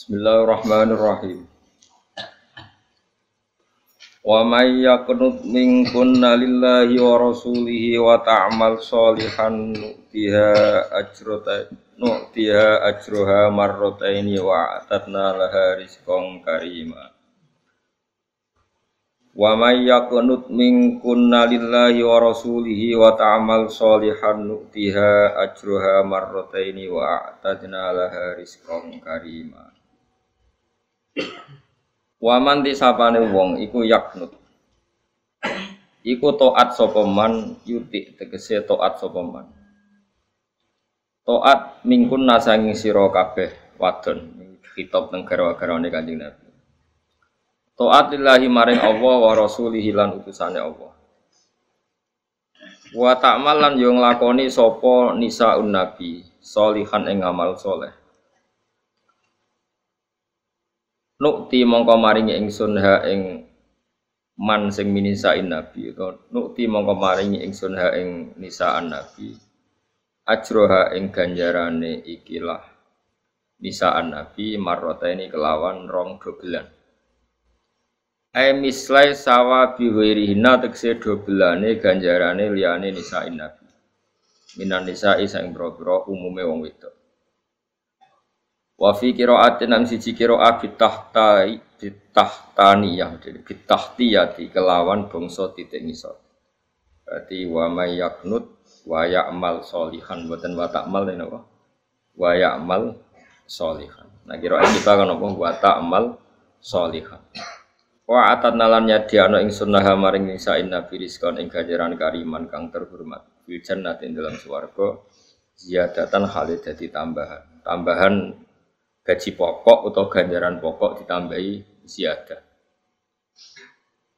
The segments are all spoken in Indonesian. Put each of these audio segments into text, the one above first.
Bismillahirrahmanirrahim. Wa may yaqnut minkunna lillahi wa rasulihi wa ta'mal sholihan nu'tiha ajrata nu'tiha ajruha marrataini wa atatna laha rizqan karima. Wa may yaqnut minkunna lillahi wa rasulihi wa ta'mal sholihan nu'tiha ajruha marrataini wa atatna laha rizqan karima. Waman disapane wong iku yaknut. Iku toat sapa man yuti tegese toat sapa. Toat mingkun nasangi sira kabeh wadon kitab teng garwa-garwane Kanjeng Nabi. Toat lillahi maring Allah wa rasulihi lan utusane Allah. Wa ta'mal lan yo nglakoni sapa nisaun nabi solihan ing amal soleh. Nukti mongko maringi ingsun ha ing man sing minisain nabi utawa nukti mongko maringi ingsun ha ing nisaan nabi. Ajroha ing ganjarane ikilah nisaan nabi marrota ini kelawan rong dobelan. Ai mislai sawa biwirihina tekse dobelane ganjarane liyane nisain nabi. Minan nisai sang boro-boro umume wong wedok Wa fi qiraatin nang siji qiraat bitahtai bitahtaniyah jadi bitahtiyati kelawan bangsa titik ngisor. Berarti wa may yaknut wa ya'mal solihan boten wa ta'mal ini apa? Wa ya'mal solihan. Nah qiraat kita kan apa wa ta'mal solihan. Wa atat nalan nyadiano ing sunnah maring nisain nabi rizkon ing ganjaran kariman kang terhormat. Fil jannatin dalam swarga ziyadatan halid tambahan. Tambahan gaji pokok atau ganjaran pokok ditambahi ziyadah.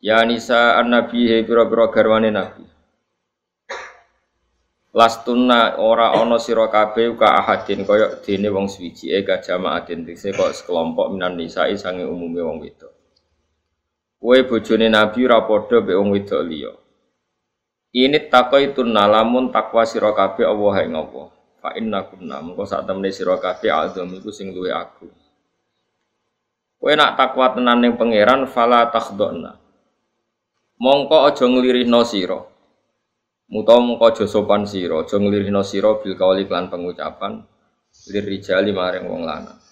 Ya nisa an nabi he pira pira garwane nabi. Lastuna ora ana sira kabeh ka ahadin kaya dene wong suwiji e ka jamaatin dise kok sekelompok minan nisai sange umume wong wedok. Kowe bojone nabi ora padha mbek wong wedok liya. Ini taqaitun lamun takwa sira kabeh Allah ing Allah fa inna kunna mengko sak temene sira kabeh azam iku sing luwe aku. Kowe nak takwa tenan ning pangeran fala takhdona. Mongko aja nglirihno sira. Muta mongko aja sopan sira aja nglirihno sira bil kauli lan pengucapan lir rijali maring wong lanang.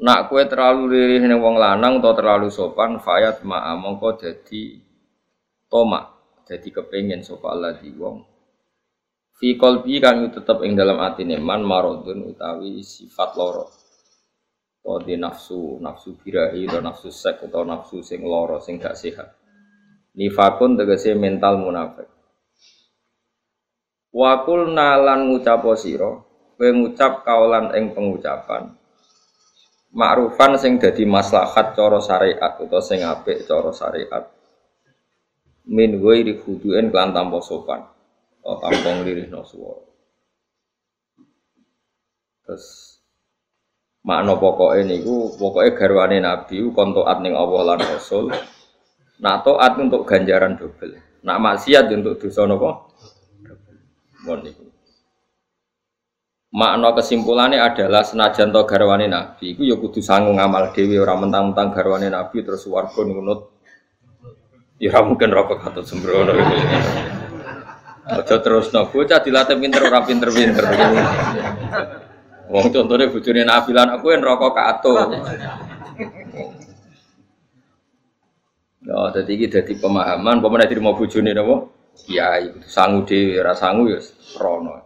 Nak kue terlalu lirih ning wong lanang atau terlalu sopan fayat ma'a mongko dadi tomak jadi kepengen sapa Allah di wong fi qalbi kang tetep ing dalam atine man maradun utawi sifat loro di nafsu nafsu birahi atau nafsu sek atau nafsu sing loro sing gak sehat. Nifakun tegese mental munafik. Wakul nalan ngucap sira kowe ngucap kaulan ing pengucapan makrufan sing dadi maslahat cara syariat atau sing apik cara syariat. Min ghairi khudu'in kelan sopan oh, tampung lirih no suara. Terus makna pokoknya niku pokoknya garwane Nabi kon taat ning Allah lan Rasul. Nak taat untuk ganjaran double. Nak maksiat untuk dosa napa? Mon niku. Makna kesimpulannya adalah senajan to garwane Nabi iku ya kudu sanggup ngamal dhewe ora mentang-mentang garwane Nabi terus warga nunut ya mungkin rokok atau sembrono Aja terus no bocah dilatih pinter ora pinter-pinter. Wong contohnya bojone Nabi lan aku yang rokok kato. Ya, jadi ini jadi pemahaman, pemenang jadi mau bojone napa? Kiai, sangu dhewe, ora sangu ya rono.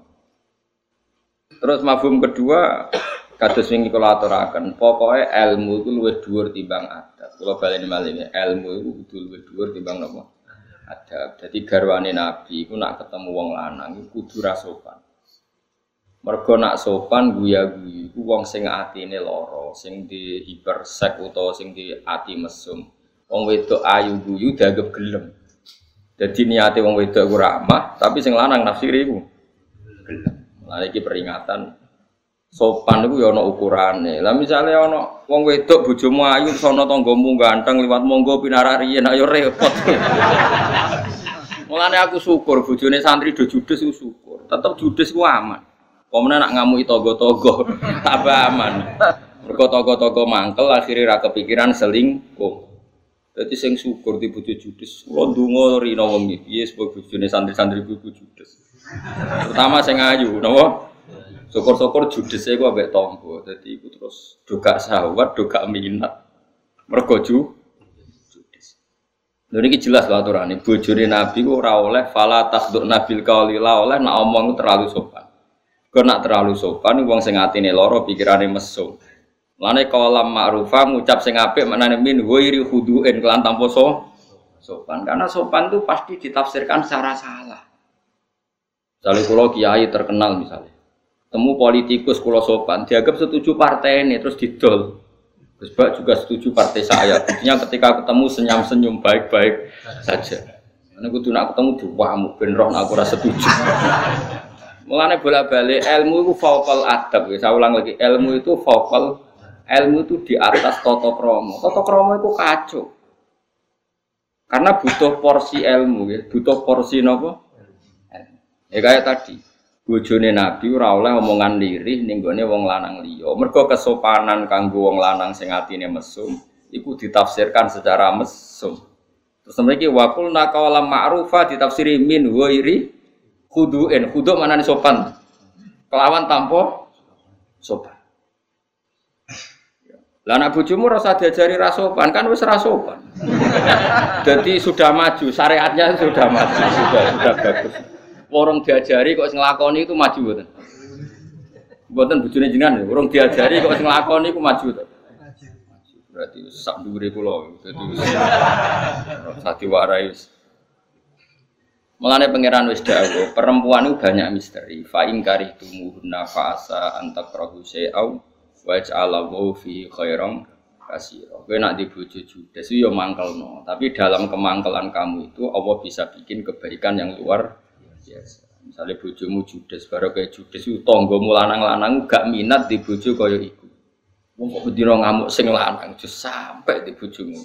Terus mafhum kedua, kados wingi kula aturaken, pokoke ilmu itu luwih dhuwur timbang adat. Kula baleni malih ilmu itu kudu luwih dhuwur timbang napa? Adab. Jadi garwane Nabi iku nak ketemu wong lanang iku kudu ra sopan. Mergo nak sopan guya-guyu iku wong sing atine lara, sing di hipersek utawa sing di ati mesum. Wong wedok ayu guyu dianggap gelem. Jadi niate wong wedok iku ramah, tapi sing lanang nafsire iku gelem. Lah iki peringatan sopan itu ya ana ukurane. Lah misale ana wong wedok bojomu ayu sono tanggamu ganteng liwat monggo pinara riyen ayo repot. Mulane aku syukur bojone santri do judes ku syukur. Tetep judes ku aman. Pemenang nak ngamuk togo-togo, tambah aman. Mergo togo-togo mangkel akhirnya ra kepikiran selingkuh. Jadi sing syukur di bojo judes. Kula ndonga rino wong iki, sebab bojone santri-santri bojo judes. Pertama sing ayu, napa? Syukur-syukur judese ku ambek tombo. Dadi iku terus doga sahabat, doga minat. Mergo ju niki jelas lho aturane. Bojone Nabi ku ora oleh fala tasduk nabil qauli oleh nak omong terlalu sopan. Kau nak terlalu sopan, wong sing loro pikirane mesum. Lane kolam ma'rufa ngucap sing apik menane min wairi huduin kelan tanpa so sopan. Karena sopan itu pasti ditafsirkan secara salah. Misalnya kalau kiai terkenal misalnya, temu politikus kalau sopan, dianggap setuju partai ini terus didol. Terus juga setuju partai saya. Buktinya ketika ketemu senyum-senyum baik-baik saja. Karena gue tuh ketemu diwamu ben roh aku rasa setuju. Mulane bola-balik ilmu itu vokal adab. Saya ulang lagi, ilmu itu vokal ilmu itu di atas toto kromo. Toto kromo itu kacau. Karena butuh porsi ilmu, ya. butuh porsi nopo. Ya kayak tadi, bojone Nabi ora oleh omongan lirih ning gone wong lanang liya. Mergo kesopanan kanggo wong lanang sing atine mesum iku ditafsirkan secara mesum. Terus mriki waqul naqala ma'rufa ditafsiri min wairi khudu'in. Khudu' mana sopan? Kelawan tanpa sopan. Lah anak bojomu rasa diajari rasopan kan wis rasopan. Jadi sudah maju, syariatnya sudah maju, sudah sudah bagus. Orang diajari kok nglakoni itu maju mboten. Mboten bojone jenengan, orang diajari kok nglakoni itu maju to. Berarti sak dhuwure kula. Dadi sak diwarai wis. Mulane pangeran wis dawuh, perempuan itu banyak misteri. Fa in karihtumuhunna fa asa antakrahu syai'au wa fi khairan kasiro. Kowe nak di bojo judes yo mangkelno, tapi dalam kemangkelan kamu itu Allah bisa bikin kebaikan yang luar biasa. Misalnya bojomu judes, baru kayak judes tonggomu lanang-lanang gak minat di bojo kaya iku. Wong kok bedino ngamuk sing lanang, just sampai di bojomu.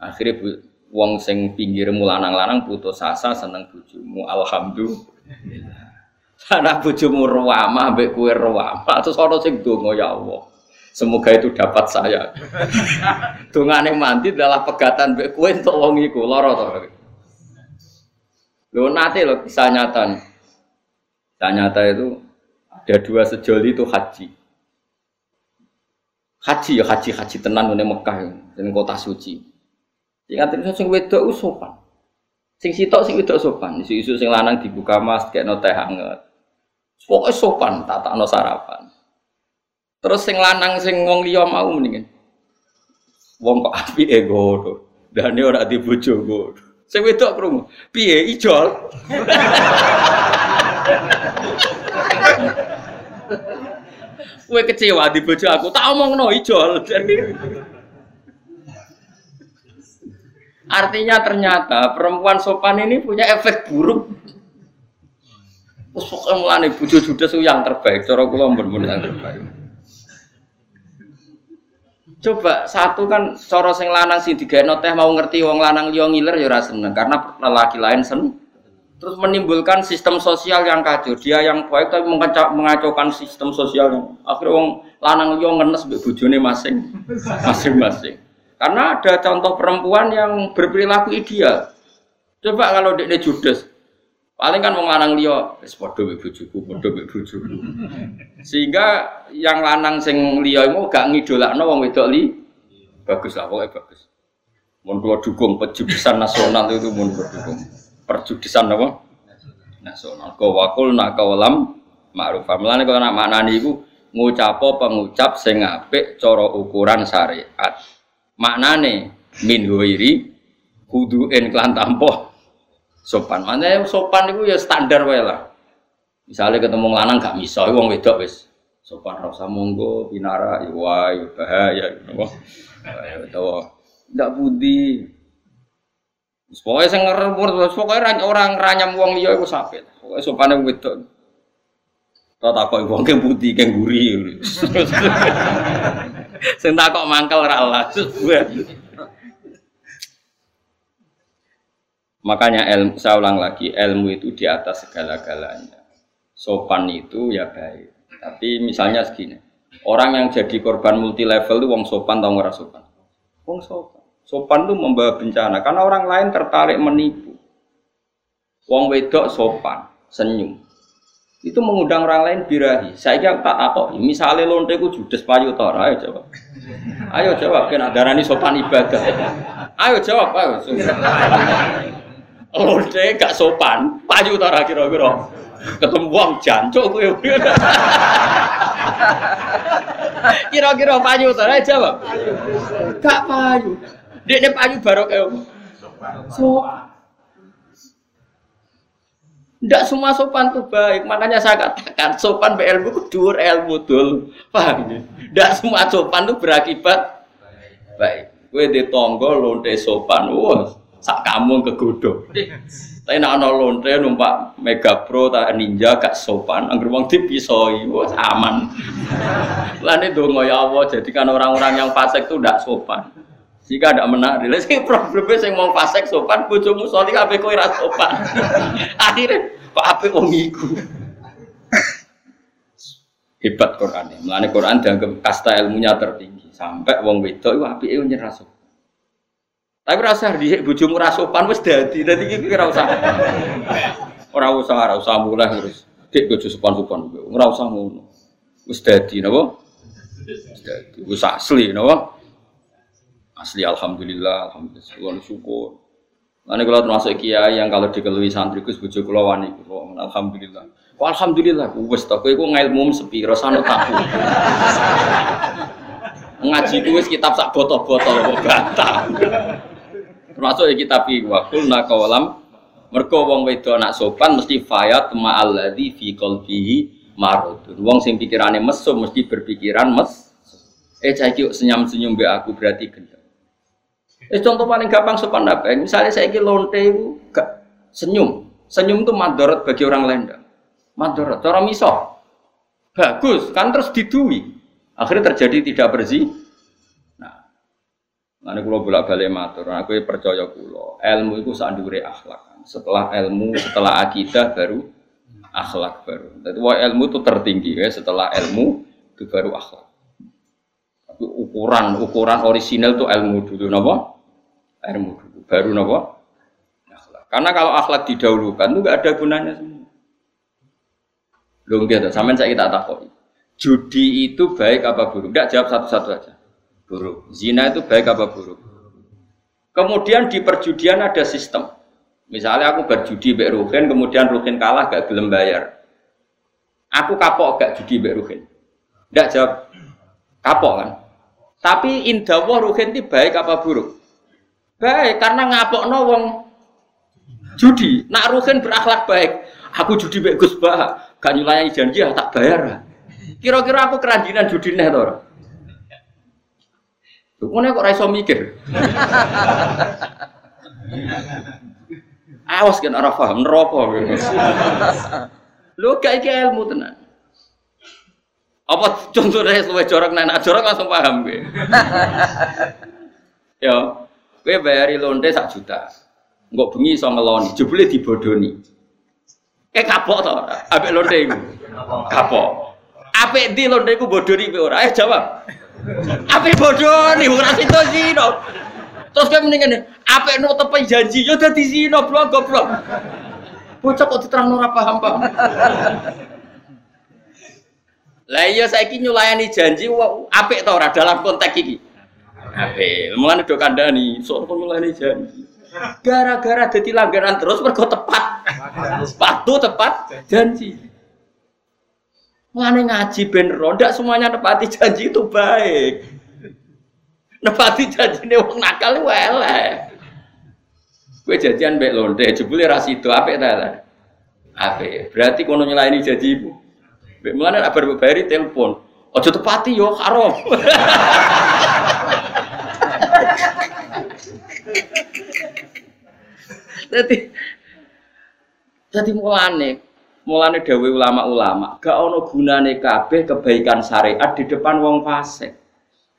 Akhirnya bu, wong sing pinggirmu lanang-lanang putus asa seneng bojomu. Alhamdulillah. Anak bojomu ruwama ambek kue ruwama terus ana sing donga ya Allah. Semoga itu dapat saya. Dungane mandi adalah pegatan mbek kue untuk wong iku. Lho nate lho kisah nyata nih. Kisah nyata itu ada dua sejoli itu haji. Haji ya haji haji tenan ning Mekah ning kota suci. Ingat itu sing wedok sopan. Sing sitok sing wedok sopan. Isu-isu sing lanang dibuka mas kayak teh hangat. Pokoknya sopan, tak no sarapan. Terus sing lanang sing wong liya mau mendingan. Wong kok api ego to. Dane ora di bojoku. Sing wedok krungu. Piye ijol? Kue kecewa di bojo aku, tak omong no ijol. Artinya ternyata perempuan sopan ini punya efek buruk Terus pokoknya mulane bojo judes yang terbaik, cara kula mbon yang terbaik. Coba satu kan cara sing lanang sing digawe teh mau ngerti wong lanang liya ngiler ya ora seneng karena lelaki lain sen terus menimbulkan sistem sosial yang kacau. Dia yang baik tapi mengacaukan sistem sosial yang akhirnya wong lanang liya ngenes mbek bojone masing masing-masing. Karena ada contoh perempuan yang berperilaku ideal. Coba kalau dia judes, Paling kan wong lanang liya wis padha mek bojoku, padha mek bojoku. Sehingga yang lanang sing liya iku gak ngidolakno wong wedok li. Bagus lah pokoke bagus. Mun kula dukung pejudisan nasional itu mun kula dukung. Perjudisan apa? Nasional. Kau wakul nak kawalam ma'ruf. Mulane kok nak maknani iku ngucapo pengucap sing apik cara ukuran syariat. Maknane min huiri kudu en klan tampo sopan. Mana sopan itu ya standar wae lah. Misalnya ketemu lanang gak bisa, wong wedok wis sopan rasa monggo binara ya bahaya. Ya tahu. Ndak budi. Pokoknya sing ngerempur, pokoknya orang ranyam wong liya iku sapit. Pokoknya sopane wedok. Tau takok wong ke budi ke guri. Sing takok mangkel ra lah. Makanya ilmu, saya ulang lagi, ilmu itu di atas segala-galanya. Sopan itu ya baik. Tapi misalnya segini, orang yang jadi korban multi level itu wong sopan atau ora sopan? Wong sopan. Sopan itu membawa bencana karena orang lain tertarik menipu. Wong wedok sopan, senyum. Itu mengundang orang lain birahi. Saya kira tak takut. Misalnya lonte ku judes payu tor, ayo jawab. Ayo jawab, kena darani sopan ibadah. Ayo jawab, ayo. Lonte gak sopan, payu tor kira-kira. Ketemu wong jancuk kowe. Kira-kira payu tor, ayo jawab. Gak payu. Dia payu barok sopan. Tidak semua sopan itu baik, makanya saya katakan sopan be ilmu kudur ilmu dul, paham ya? Tidak semua sopan itu berakibat baik. Kue di tonggo lonte sopan, wah, sak kamu kegodo. Tapi nak ana lonte numpak Mega Pro tak Ninja gak sopan, angger wong dipisoi, wah aman. Lan itu ya Allah jadikan orang-orang yang fasik itu tidak sopan. Jika tidak menarik, lha sing problemnya sing mau fasik sopan, bojomu soli kabeh kowe ra sopan. Akhirnya kok apik wong iku. Hebat Quran. Mulane Quran dianggap kasta ilmunya tertinggi. Sampai wong wedok iku apike nyerah sopan. Tapi rasa dhisik bojomu ra sopan wis dadi. Dadi iki ora usah. Ora usah, ora usah mulai terus. Dik bojo sopan-sopan. Ora usah ngono. Wis dadi napa? Wis dadi. Wis asli napa? Asli alhamdulillah, alhamdulillah syukur. Nanti kalau termasuk kiai yang kalau dikelui santri gus bujuk kulo wani alhamdulillah. Kok alhamdulillah, wes tak kowe ngilmu sepi, rasane tahu. Ngaji kuwi kitab sak botol-botol kok bantah. Termasuk kitab iki wa kulna qawalam mergo wong wedok anak sopan mesti fayat ma'alladzi fi qalbihi maradun. Wong sing pikirane mesum mesti berpikiran mes. Eh cah senyum-senyum be aku berarti gendeng. Eh, contoh paling gampang sopan apa? Misalnya saya ini lonte senyum. Senyum itu madorot bagi orang lain. Madorot. Cara miso. Bagus. Kan terus didui. Akhirnya terjadi tidak bersih. Nanti kalau bolak balik matur. Aku percaya kulo. Ilmu itu sandure akhlak. Setelah ilmu, setelah akidah baru akhlak baru. Jadi ilmu itu tertinggi ya. Setelah ilmu itu baru akhlak. Tapi ukuran ukuran orisinal itu ilmu dulu, napa? ilmu dulu, baru nopo akhlak. Karena kalau akhlak didahulukan itu nggak ada gunanya semua. Loh gitu, sampean saya kita takut. Judi itu baik apa buruk? Tidak jawab satu-satu aja. Buruk. Zina itu baik apa buruk? Kemudian di perjudian ada sistem. Misalnya aku berjudi Mbak Ruhin, kemudian Ruhin kalah gak gelem bayar. Aku kapok gak judi Mbak Ruhin. Tidak jawab kapok kan. Tapi indah Ruhin itu baik apa buruk? Baik, karena ngapok wong judi. Nak Ruhin berakhlak baik. Aku judi baik Gus Bah, gak nyulayani janji ya tak bayar. Kira-kira aku keranjinan judi nih Mana kok raiso mikir? Awas kan arah paham neraka. Lu gak iki ilmu tenan. Apa contohnya sesuai jorok nana jorok langsung paham gue. ya, Kowe bayari lonte sak juta. Enggak bengi iso ngeloni, jebule dibodoni. Eh kapok to, ambek lonte iku. Kapok. Apik ndi lonte iku bodoni kowe ora? Eh jawab. Apik bodoni ora situ zino. Terus kowe mendingan apik no tepe janji yo dadi zino blok goblok. Bocah kok diterangno ora paham-paham. Lah iya saiki nyulayani janji apik to ora dalam konteks iki. Ape, mulane do kandhani, sok pemulane janji. Gara-gara dadi langgaran terus mergo tepat. Sepatu tepat janji. Mulane ngaji ben ro, ndak semuanya nepati janji itu baik. Nepati janji ini wong nakal ku elek. Janjian mbek lonte, jebule ra sido apik ta. Apik. Berarti kono nyelaini janjimu. Mbek mulane nek bar bayari telepon. Aja tepati yo. Jadi jadi mulane mulane dawe ulama-ulama gak ono gunane kabeh kebaikan syariat di depan wong fasik.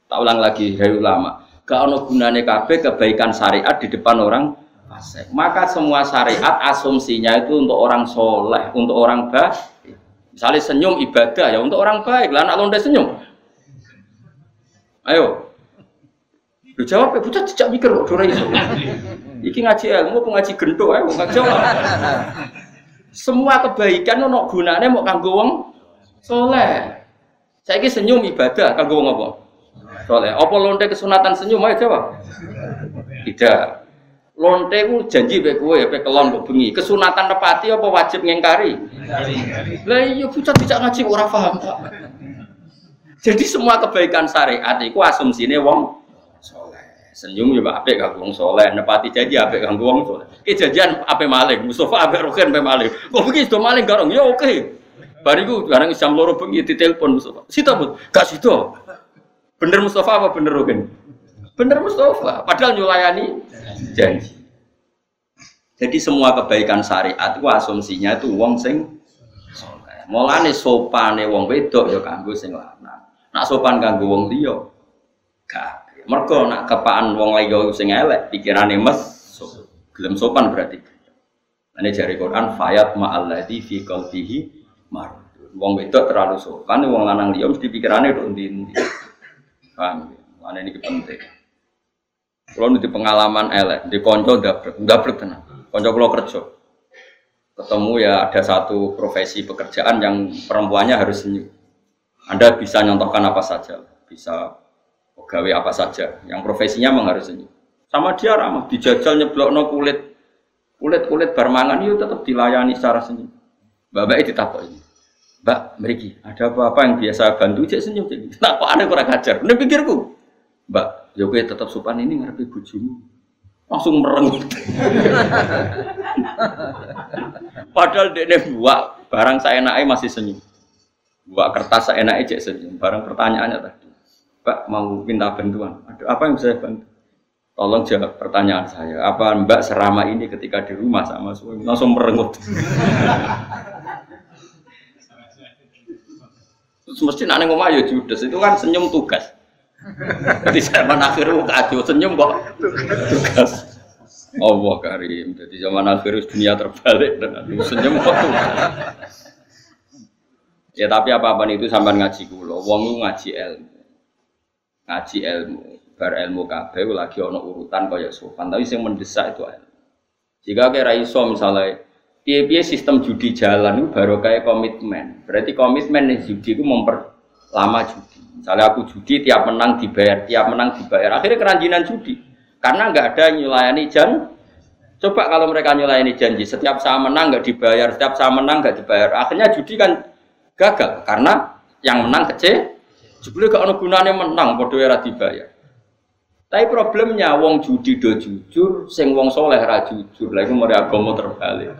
Tak ulang lagi hai ulama, gak ono gunane kabeh kebaikan syariat di depan orang fasik. Maka semua syariat asumsinya itu untuk orang soleh, untuk orang baik. Misalnya senyum ibadah ya untuk orang baik. Lah anak lonte senyum. Ayo. Lu jawab ya bocah cecak mikir kok ora iso. Iki ngaji ilmu ngaji gento ayo jawab. Semua kebaikan ono gunane mau kanggo wong soleh. Saiki senyum ibadah kanggo wong apa? Soleh. Apa lonte kesunatan senyum ayo jawab. Tidak. Lonte ku janji bae kowe pe kelon kok bengi. Kesunatan nepati apa wajib ngengkari? Lah iya bocah tidak ngaji ora paham. Jadi semua kebaikan syariat itu asumsinya wong. Senyum ya apik kanggo wong soleh, nepati janji apik kanggo wong soleh. Ki janjian apik maling, Mustafa apik roken apik maling. Kok begini sudah maling garong? Ya oke. Bariku barang jam loro bengi ditelepon Mustafa. Sita bud, gak sita. Bener Mustafa apa bener roken? Bener Mustafa, padahal nyulayani janji. Jadi semua kebaikan syariat itu asumsinya itu wong sing soleh. Mulane sopane wong wedok ya kanggo sing lanang. Nak sopan kanggo wong liya gak. Mergo nak kepaan wong liya sing elek mes so, gelem sopan berarti. Ini jari Quran fayat ma'alladzi fi qalbihi marud. Wong wedok terlalu sopan, wong lanang liya mesti pikirane tok ndi-ndi. Paham? Mana ini penting. Kalau nanti pengalaman elek, di konco dablek, dablek tenang. Konco kalau kerja, ketemu ya ada satu profesi pekerjaan yang perempuannya harus senyum. Anda bisa nyontohkan apa saja, bisa pegawai apa saja, yang profesinya memang harus senyum. Sama dia ramah, dijajal nyeblok no kulit, kulit kulit barmangan itu tetap dilayani secara senyum. Bapak itu ditakut ini. Mbak, meriki, ada apa-apa yang biasa bantu cek senyum cek. Nah, kok ada kurang ajar? Ini pikirku. Mbak, ya gue tetap sopan ini ngarepe bojomu. Langsung merengut. Padahal dia buat barang saya naik masih senyum. Buat kertas saya naik cek senyum. Barang pertanyaannya tadi. Mbak mau minta bantuan. Ada apa yang bisa saya bantu? Tolong jawab pertanyaan saya. Apa Mbak serama ini ketika di rumah sama suami langsung merengut. Mesti nane ngomong ayo judes itu kan senyum tugas. Jadi zaman akhir kacau senyum kok tugas. Allah karim. Jadi zaman akhir dunia terbalik dan senyum kok tugas. Ya tapi apa-apa itu sampai ngaji kulo. Wong ngaji ilmu. Ngaji ilmu. Bar ilmu kabeh lagi ono urutan kaya sopan. Tapi yang mendesak itu ilmu. Jika kira iso misalnya piye-piye sistem judi jalan itu baru kayak komitmen. Berarti komitmen nih judi itu memperlama judi. Misalnya aku judi tiap menang dibayar, tiap menang dibayar. Akhirnya keranjinan judi. Karena nggak ada nyulayani jan. Coba kalau mereka nyulayani janji, setiap saya menang nggak dibayar, setiap saya menang nggak dibayar. Akhirnya judi kan gagal karena yang menang kecil. Jebule gak ono gunane menang padha ora dibayar. Tapi problemnya wong judi do jujur, sing wong soleh ra jujur. Lah iku mari agama terbalik.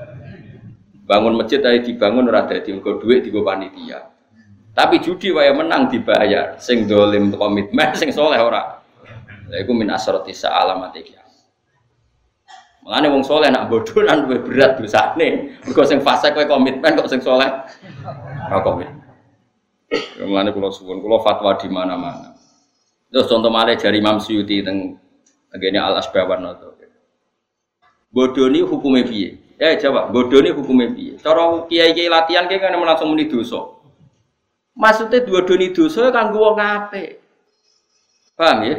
Bangun masjid ae dibangun ora dadi engko dhuwit digo panitia. Tapi judi wae menang dibayar. Sing dolim komitmen, sing soleh ora. Lah iku min asrati alamat iki. Wong soleh nak bodoh luwih berat dosane. Mergo sing fase kowe komitmen kok sing soleh ora komitmen. Mengenai kula suwun, kula fatwa di mana-mana. Terus contoh malih jari Imam Suyuti teng ngene Al Asbawan noto. Bodoh ini hukumnya piye? Ya jawab, bodoh ini hukumnya piye? Cara kiai-kiai latihan kayak kan langsung muni dosa. Maksudnya dua doni dosa kanggo wong apik. Paham ya?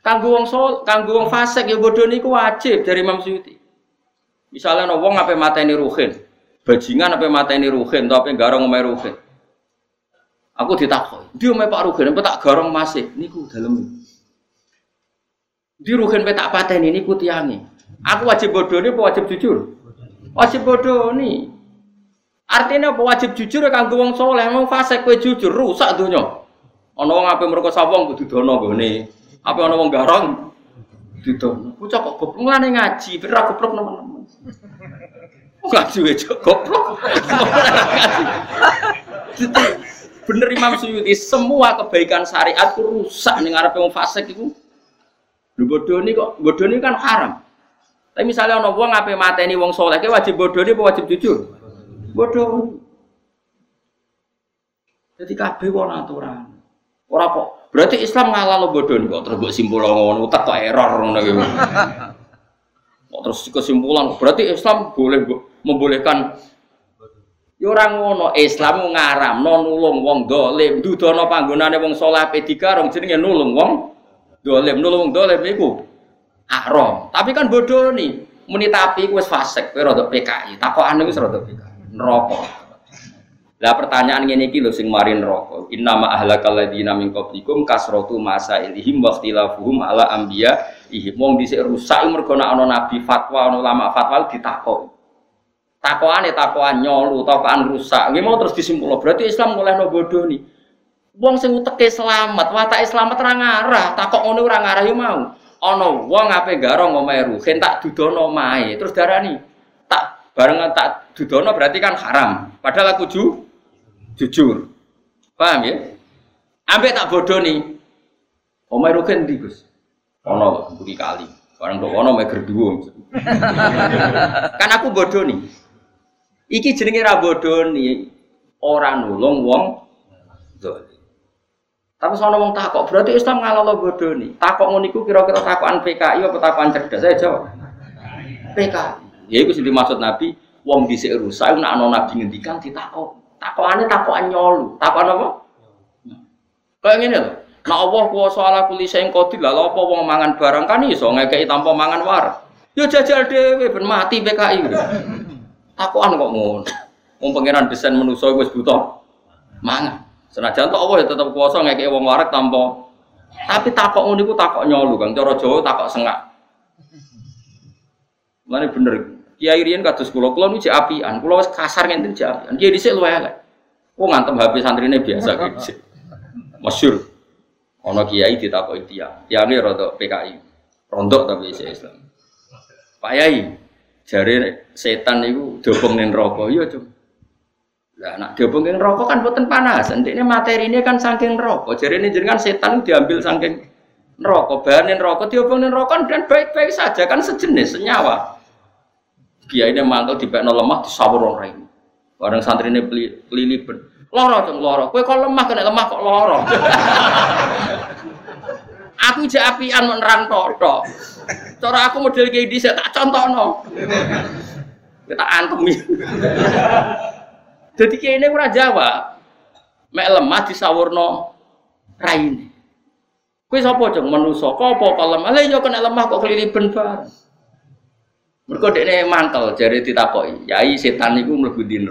Kanggo wong sol, kanggo wong fasik ya bodoh niku wajib dari Imam Suyuti. Misalnya no wong ape mateni ruhin, bajingan ape mateni ruhin, atau ape garong omahe ruhin. Aku ditakoi, dia omahe Pak apa tak garong masih, niku dalem. Di ruhin pe tak pateni niku tiangi. Aku wajib bodoh ini, wajib jujur? Wajib bodoh nih. Artinya apa wajib jujur ya kanggo wong soleh, wong fasik kowe jujur rusak donya. Ana wong ape merkosa wong kudu dono gone. Ape ana wong garong didono. Bocah kok goblok ngene ngaji, ben ra goblok nemen-nemen. Ngaji wae goblok. Bener Imam Suyuti, semua kebaikan syariat itu rusak ning ngarepe wong fasik iku. Lho bodoni kok, bodoni kan haram. Tapi misalnya ana wong ape mateni wong soleh, wajib bodoni apa wajib jujur? Bodoh. Jadi kabeh wong aturan. Ora kok. Berarti Islam ngalah lo bodoh kok terus mbok simpul ngono tak kok error ngono. Kok terus kesimpulan berarti Islam boleh membolehkan Ya ora ngono, Islam ngaramno nulung wong dolim, dudono panggonane wong saleh ape dikarung jenenge nulung wong dolim, nulung dolim iku haram. Tapi kan bodoh nih, muni tapi wis fasik, kowe rada PKI, takokane wis rada PKI. Neraka. Lah pertanyaan ngene iki lho sing mari neraka. Inna ma ahlakal ladina min qablikum kasratu masailihim wa ikhtilafuhum ala anbiya ihim. Wong dhisik rusak mergo ana nabi fatwa, ana ulama fatwa ditakok. Takokane takokan nyolu, takokan rusak. Nggih mau terus disimpul. Berarti Islam mulai no bodoh nih. Wong sing uteke selamat, watake selamat ra ngarah, takok ngono ora ngarah yo mau. Ana wong ape garo ngomahe ruhen tak dudono mae. Terus darani tak barengan tak dudono berarti kan haram. Padahal aku ju, jujur. Paham ya? Ambek tak bodoh nih. Omahe ruhen ndi, Gus? Ana buri kali. Barang tok ono meger dhuwur. kan aku bodoh nih. Iki jenenge ra bodoni ora nulung wong zalim. Tapi sono wong takok, berarti Islam ngalalo bodoni. Takok ngono iku kira-kira takokan PKI apa takokan cerdas? Saya jawab. PKI. Ya iku sing dimaksud Nabi, wong dhisik rusak nek ana nabi ngendikan ditakok. Takokane takokan nyolu. Takokan apa? Kayak ngene lho. Nek Allah kuwasa ala kulli sing qadir, lha apa wong mangan barang kan iso ngekeki tanpa mangan war. Ya jajal dhewe ben mati PKI. Takuan kok ngono. Wong pangeran desain manusa wis buta mangan. Senajan tok Allah ya tetep kuasa ngekek wong warak tanpa tapi takok ngono iku takok nyolu Kang. Cara Jawa takok sengak. Mane bener. Kiai riyen kados kula, kula niku apian. Kula wis kasar ngenten jek apian. Kiai dhisik luwe elek. Kok ngantem HP santrine biasa kiai dhisik. Masyhur. Ana kiai ditakoki tiyang. Tiyange rada PKI. Rondok tapi Islam. Pak Yai, jari setan itu dobong rokok iya cum lah nak dobong ning rokok kan boten panas. Materi ini kan saking rokok jari ini jenengan setan diambil saking rokok bahan rokok diobong rokok dan baik-baik saja kan sejenis senyawa. Kiai ini mantul di bekno lemah di sawur orang ini orang santri ini beli ben loro cung loro kue kok lemah kena lemah kok loro aku jak apian menerang tok Cara aku model kayak di tak contohno. Kita antemi. Jadi kayak ini kurang Jawa. Mek lemah di sawurno raine. Kue sapa jeng apa kok lemah? Lah yo kena lemah kok keliliben bareng. Mergo dekne mangkel jare ditakoki. Yai setan niku mlebu di.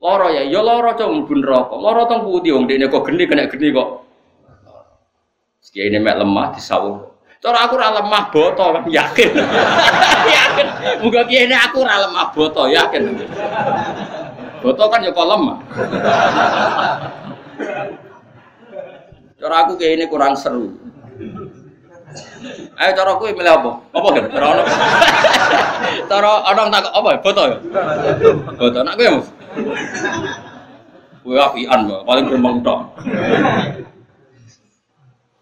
Loro ya, ya loro cok mlebu neraka. Loro teng pundi wong dekne kok geni kena geni kok. Kiai ini mek lemah di sawur Cara aku ora lemah boto kan yakin. yakin. Muga kene aku ora lemah boto yakin. Boto kan ya lemah. Cara aku kayak ini kurang seru. Ayo cara aku milih apa? Apa kan? Cara ono. Cara ono tak apa? Boto ya. Boto nak kowe. Kowe apian, paling gremeng tok.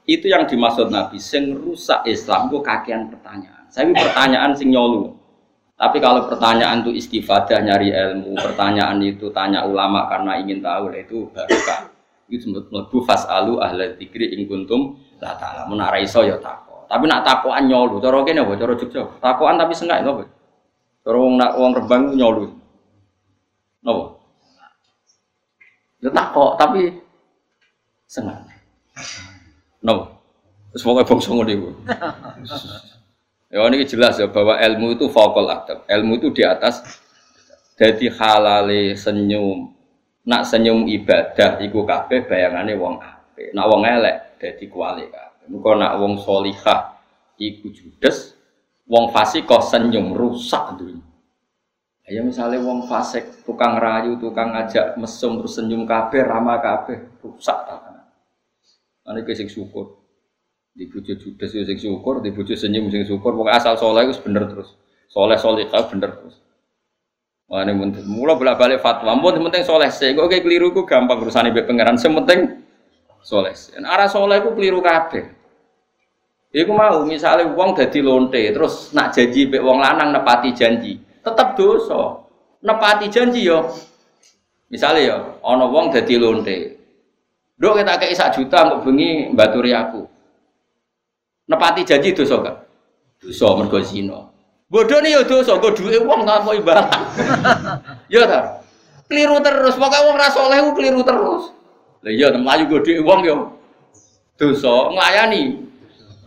Itu yang dimaksud Nabi, sing rusak Islam itu kakean pertanyaan. Saya pertanyaan sing nyolu. Tapi kalau pertanyaan itu istifadah nyari ilmu, pertanyaan itu tanya ulama karena ingin tahu, itu barokah. Itu mlebu fasalu ahla dzikri ing kuntum la ta'ala. Menara iso ya. Tapi nak takoan nyolu, cara kene apa? Cara Jogja. Takoan tapi sengak apa? Cara wong nak wong Rembang nyolu. Napa? Ya takok tapi sengak. No. Terus pokoknya bangsa ngono iku. Ya ini jelas ya bahwa ilmu itu vokal adab. Ilmu itu di atas jadi halale senyum. Nak senyum ibadah iku kabeh bayangane wong apik. Nak wong elek dadi kuali kabeh. Muga nak wong solihah iku judes, wong fasik kok senyum rusak dunia. Ya misalnya wong fasik tukang rayu, tukang ngajak mesum terus senyum kabeh, ramah kabeh, rusak. Ane ke sing syukur. Di bojo judes yo sing syukur, di bojo senyum sing syukur. Pokoke asal soleh wis bener terus. Soleh solihah bener terus. Wah ini mungkin mula bolak balik fatwa. Mungkin penting soleh sih. Kok kayak keliru ku gampang urusan ibu pangeran. Sementing soleh. Dan arah soleh ku keliru kabeh. Iku mau misalnya uang jadi lonte terus nak janji be uang lanang nepati janji, tetap dosa. Nepati janji yo. Misalnya yo, ono uang jadi lonte, Dok kita kayak sak juta untuk bengi baturi aku. Nepati janji dosa gak? Dosa mergo zina. Bodoh nih ya dosa, gue duit uang nggak mau ibarat. ya ta. Keliru terus, pokoknya wong ra saleh ku keliru terus. Lah iya mlayu gede wong yo. Dosa nglayani.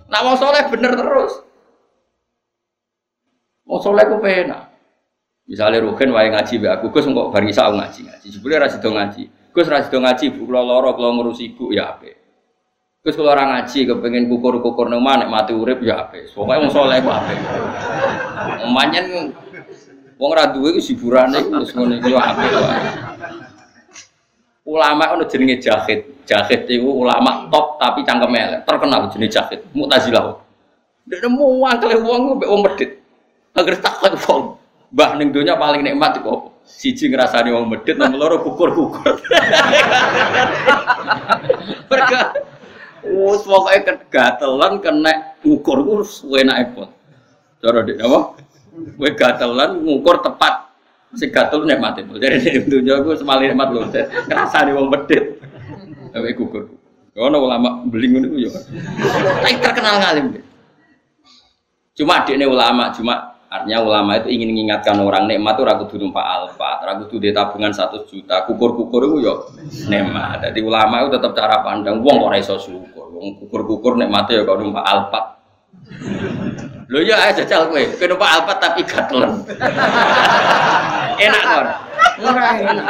Nak wong saleh bener terus. Wong saleh ku penak. Misalnya Rukin wae ngaji be aku, Gus kok bar isa ngaji ngaji. Jebule ra sido ngaji. Gus ra sido ngaji, Bu kula lara kula ngurus ibu ya apik. Gus kula ora ngaji kepengin kukur-kukur nang nek mati urip ya apik. Pokoke wong saleh ku apik. Manyen wong ra duwe ku hiburane wis ngono iki apik wae. Ulama ono jenenge Jahid. Jahid itu ulama top tapi cangkem elek. Terkenal jenenge Jahid. Mu'tazilah. Dia muang kali wong mbek wong medit. Agar takut wong. Mbah ning donya paling nikmat iku? Siji ngrasani wong medit, nomor loro kukur-kukur. Mereka Wes pokoke gatelan kena ngukur ku enake pun. Cara dik apa? Kowe gatelan ngukur tepat si gatel nikmat itu. Jadi ning donya ku semali nikmat lho. Ngrasani wong medit. Kowe kukur. Ono ulama beling ngono yo. Tapi terkenal ngalim. Cuma adiknya ulama, cuma Artinya ulama itu ingin mengingatkan orang nikmat itu ragu kudu numpak alfa, ragu kudu tabungan satu juta, kukur-kukur itu yo nikmat. Jadi ulama itu tetap cara pandang wong ora iso syukur. Wong kukur-kukur nikmatnya ya kalau numpak alfa. Lho ya aja jajal kowe, kowe numpak alfa tapi gatelan. enak kan? Ora enak.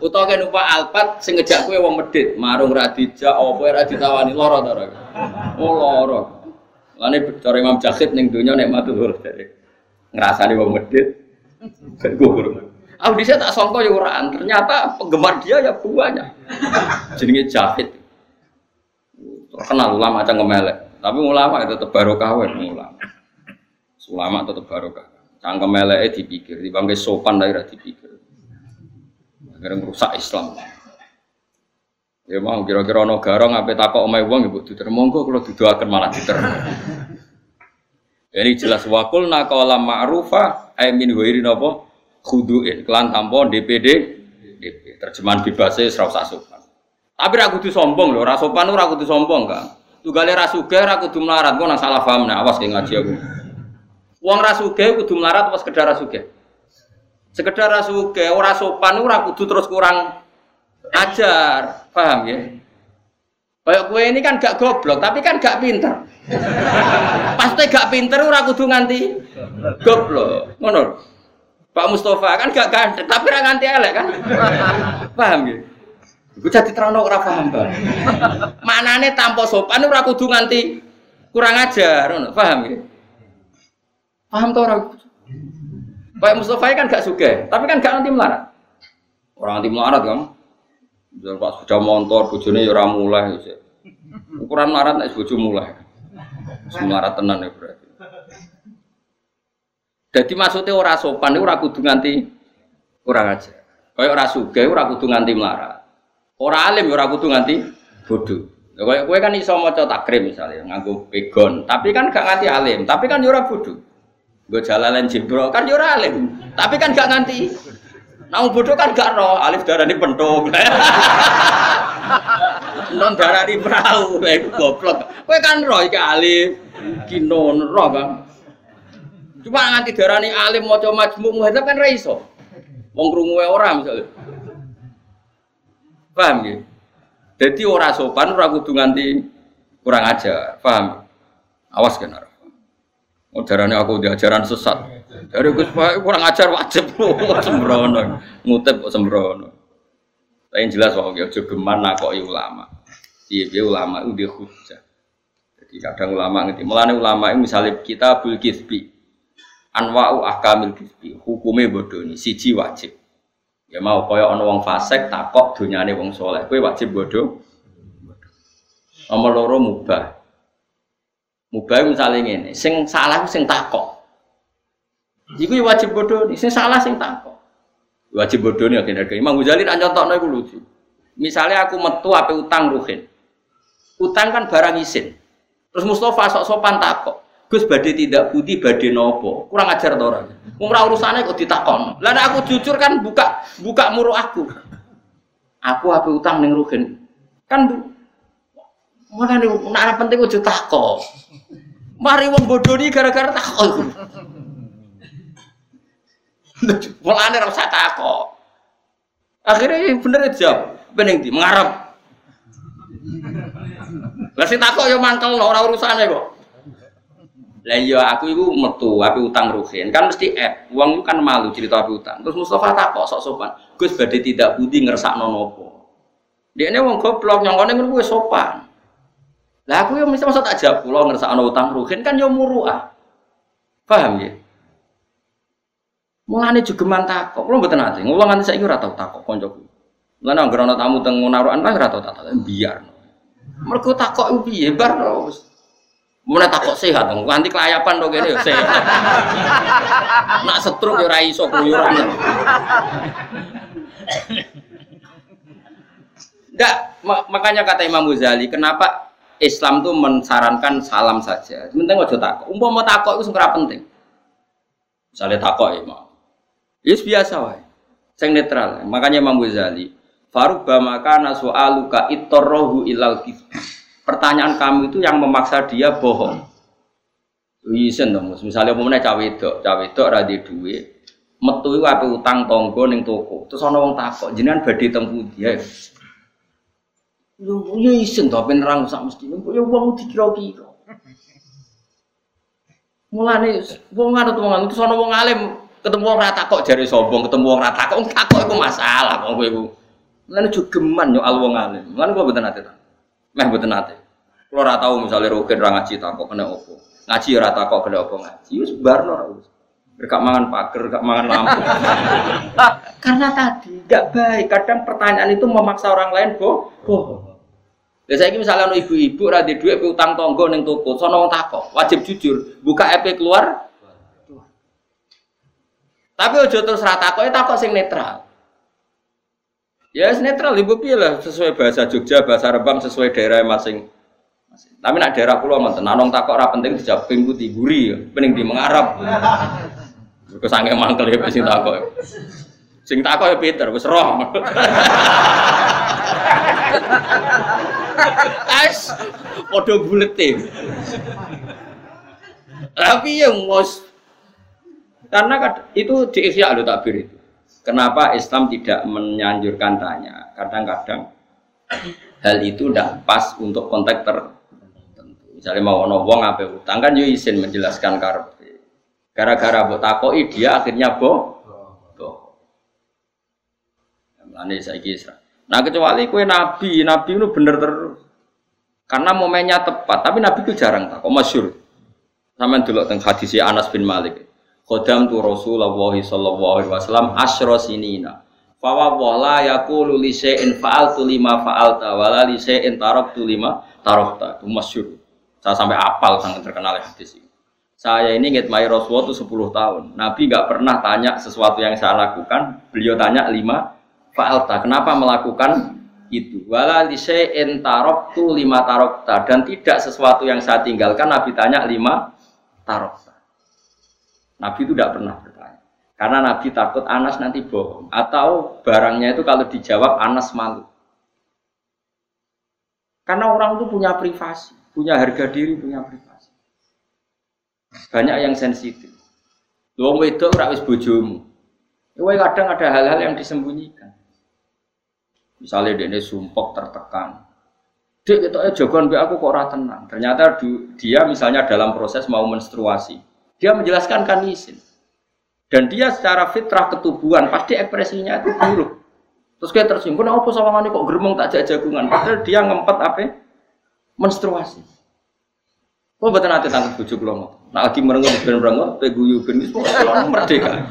Utawa kowe numpak alfa sing ngejak kowe wong medit, marung ra dijak apa ora ditawani lara to ora. Oh lara. Lane cara Imam Jahid ning donya nek matu lur dari ngrasani wong medit. Gugur. Aku dhisik tak sangka ya uraan, ternyata penggemar dia ya banyak. Jenenge Jahid. Terkenal ulama macam ngemelek. Tapi ulama itu tetap barokah wae ulama. Ulama tetap barokah. Cangkem eleke dipikir, dibangke sopan dari dipikir. Akhirnya merusak Islam. Ya mau kira-kira ono garong apa takok omahe wong ibu diter monggo kula didoaken malah diter. Ini jelas wakul nakola ma'rufa ay min wairi napa khuduin kelan tanpa DPD DP terjemahan bebasnya serau sopan. Tapi ra kudu sombong lho, ra sopan ora kudu sombong kan. Tugale ra sugih ra kudu melarat, kok nang salah paham nah awas ki ngaji aku. Wong ra sugih kudu melarat apa sekedar ra? Sekedar ra sugih ora sopan ora kudu terus kurang ajar, paham ya? Kayak gue ini kan gak goblok, tapi kan gak pinter. Pasti gak pinter, ora kudu nganti goblok, ngono. Pak Mustafa kan gak ganteng, tapi ora nganti elek kan? Paham ya? Gue jadi terang ora paham bang. Manane tanpa sopan ora kudu nganti kurang ajar, ngono. Paham ya? Paham tuh orang? Pak Mustafa kan gak suka, tapi kan gak nanti melarat. Orang nanti melarat kan? Misal pas sepeda motor, bojone ya ora mulai. Ukuran marat nek bojo mulai. Semarat tenan ya berarti. Jadi maksudnya ora sopan itu ora kudu nganti kurang aja. Kayak ora sugih ora kudu nganti melarat. Ora alim ya ora kudu nganti bodoh. Kayak kowe kan iso maca takrim misalnya nganggo pegon, tapi kan gak nganti alim, tapi kan ora bodoh. Gue jalalan jebro kan ora alim, tapi kan gak nganti Nah, bodoh kan gak roh, alif darah ini pentung. Non darah ini perahu, itu goblok. Kue kan roh, iki alif, kinon, roh kan. Cuma nganti darah ini alim, mau coba majmuk, muhadzab kan raiso. Wong krungu orang misalnya. Paham ya? Jadi orang sopan, orang kudu nganti kurang ajar. Paham? Awas kan. Oh, darahnya aku diajaran sesat. Dari Gus kurang ajar wajib sembrono, ngutip kok sembrono. Tapi yang jelas wong ya geman nakoki ulama. Iya, dia ulama itu dia hujah. Jadi kadang ulama ngerti. Mulane ulama itu misalnya kita bul kisbi, anwa'u ahkamil kisbi, hukumnya bodoh ini, siji wajib. Ya mau kaya ana wong fasik takok donyane wong soleh, kowe wajib bodoh. Nomor loro mubah. Mubah misalnya ngene, sing salah sing takok. Iku ya wajib bodoh nih, sing salah sing takok. Wajib bodoh nih akhirnya Imam Ghazali tak contohnya iku lucu. Misalnya aku metu apa utang ruhin. Utang kan barang isin. Terus Mustafa sok sopan takok. Gus badai tidak putih badai nopo. Kurang ajar to orang. Umrah urusannya kok ditakon. Lah aku jujur kan buka buka muruh aku. Aku apa utang neng ruhin. Kan mana nih, nak penting ujung takok. Mari wong bodoh nih gara-gara takok. Mulane ora usah takok. Akhirnya bener jawab, bening di mengarap. Lah sing takok ya mangkel ora urusane kok. Lah iya aku iku metu api utang ruhin. Kan mesti eh wong kan malu cerita api utang. Terus Mustafa takok sok sopan. Gus badhe tidak budi ngersakno. Dia ini wong goblok nyongkone ngono kuwi sopan. Lah aku yo mesti masa tak jawab kula ngersakno utang ruhin kan yo muruah. Paham ya? Mulane jogeman takok, kula mboten ate. Wong nganti saiki ora tau takok kancaku. Mulane anggere ana tamu teng narukan lah ora tau takok, biar. Mergo takok iku piye bar wis. Mulai takok sehat, nganti kelayapan to kene sehat. Nak setruk ya ora iso keluyuran. Enggak, makanya kata Imam Ghazali, kenapa Islam tuh mensarankan salam saja. Penting aja takok. Umpama takok itu sebenarnya penting. Misalnya takok ya, mau. Itu biasa wae. Sing netral. Makanya Imam Ghazali, Faruba maka nasu'aluka itorrohu ilal Pertanyaan kamu itu yang memaksa dia bohong. Isen dong, misalnya pemenang cawe itu, cawe itu ada duit, metu itu apa utang tonggo neng toko, terus orang wong takok, jenengan badhe tempu dia. Yo yo isen to ben nerang sak mesti, yo wong dikira-kira. Mulane wong ana wong terus ana wong alim ketemu wong rata kok jari sombong, ketemu wong rata kok takok iku masalah kok kowe iku. Mulane geman yo al wong alim. Mulane kok mboten ate ta. Meh mboten ate. Kulo ora tau misale roken ra ngaji takok kena opo. Ngaji ora takok kena opo ngaji wis barno wis. Gak mangan pager, gak mangan lampu. Karena tadi gak baik. Kadang pertanyaan itu memaksa orang lain boh, bohong. Ya saya misalnya ibu-ibu radhi duit utang tonggo neng toko, sono takok, wajib jujur, buka EP keluar, tapi ojo terus rata kok, takok sing netral. Ya yes, netral ibu pilih sesuai bahasa Jogja, bahasa Rembang sesuai daerah masing. Tapi nak daerah pulau mantan, nanong takok ora penting dijawab pinggu diguri, ya. pening di mengarap. Mergo sange mangkel ya sing takok. Sing takok ya Peter, wis roh. As padha bulete. Tapi yang mos karena itu di Ihya lo takbir itu. Kenapa Islam tidak menyanjurkan tanya? Kadang-kadang hal itu tidak pas untuk konteks tertentu. Misalnya mau ono wong apa utang kan yo izin menjelaskan karpe. Gara-gara buat takoi dia akhirnya boh. Saya kisah. Nah kecuali kue nabi, nabi itu bener terus. Karena momennya tepat, tapi nabi itu jarang tak. Kok masyur. Sama dulu tentang hadis Anas bin Malik. Khodam tu Rasulullah sallallahu alaihi wasallam asyra sinina. Fawa wala yaqulu li syai'in fa'altu lima fa'alta wala li syai'in taraktu lima tarakta. Itu masyhur. Saya sampai apal sangat terkenal hadis ini. Saya ini ngitmai Rasulullah itu 10 tahun. Nabi nggak pernah tanya sesuatu yang saya lakukan. Beliau tanya lima fa'alta. Kenapa melakukan itu? Wala li syai'in taraktu lima tarakta. Dan tidak sesuatu yang saya tinggalkan Nabi tanya lima tarakta. Nabi itu tidak pernah bertanya. Karena Nabi takut Anas nanti bohong. Atau barangnya itu kalau dijawab Anas malu. Karena orang itu punya privasi, punya harga diri, punya privasi. Banyak yang sensitif. Wong wedok ora wis bojomu. Kowe kadang ada hal-hal yang disembunyikan. Misalnya dia ini sumpok tertekan. Dek itu jagoan be aku kok ora tenang. Ternyata dia misalnya dalam proses mau menstruasi. Dia menjelaskan kan izin. Dan dia secara fitrah ketubuhan pasti ekspresinya itu buruk. Terus kayak tersinggung, apa sama kok geremong tak jagungan? Padahal dia ngempet apa? Menstruasi. Kok betul nanti tangkap bujuk lo Nah lagi merengut ben merengut, peguyu ben itu merdeka.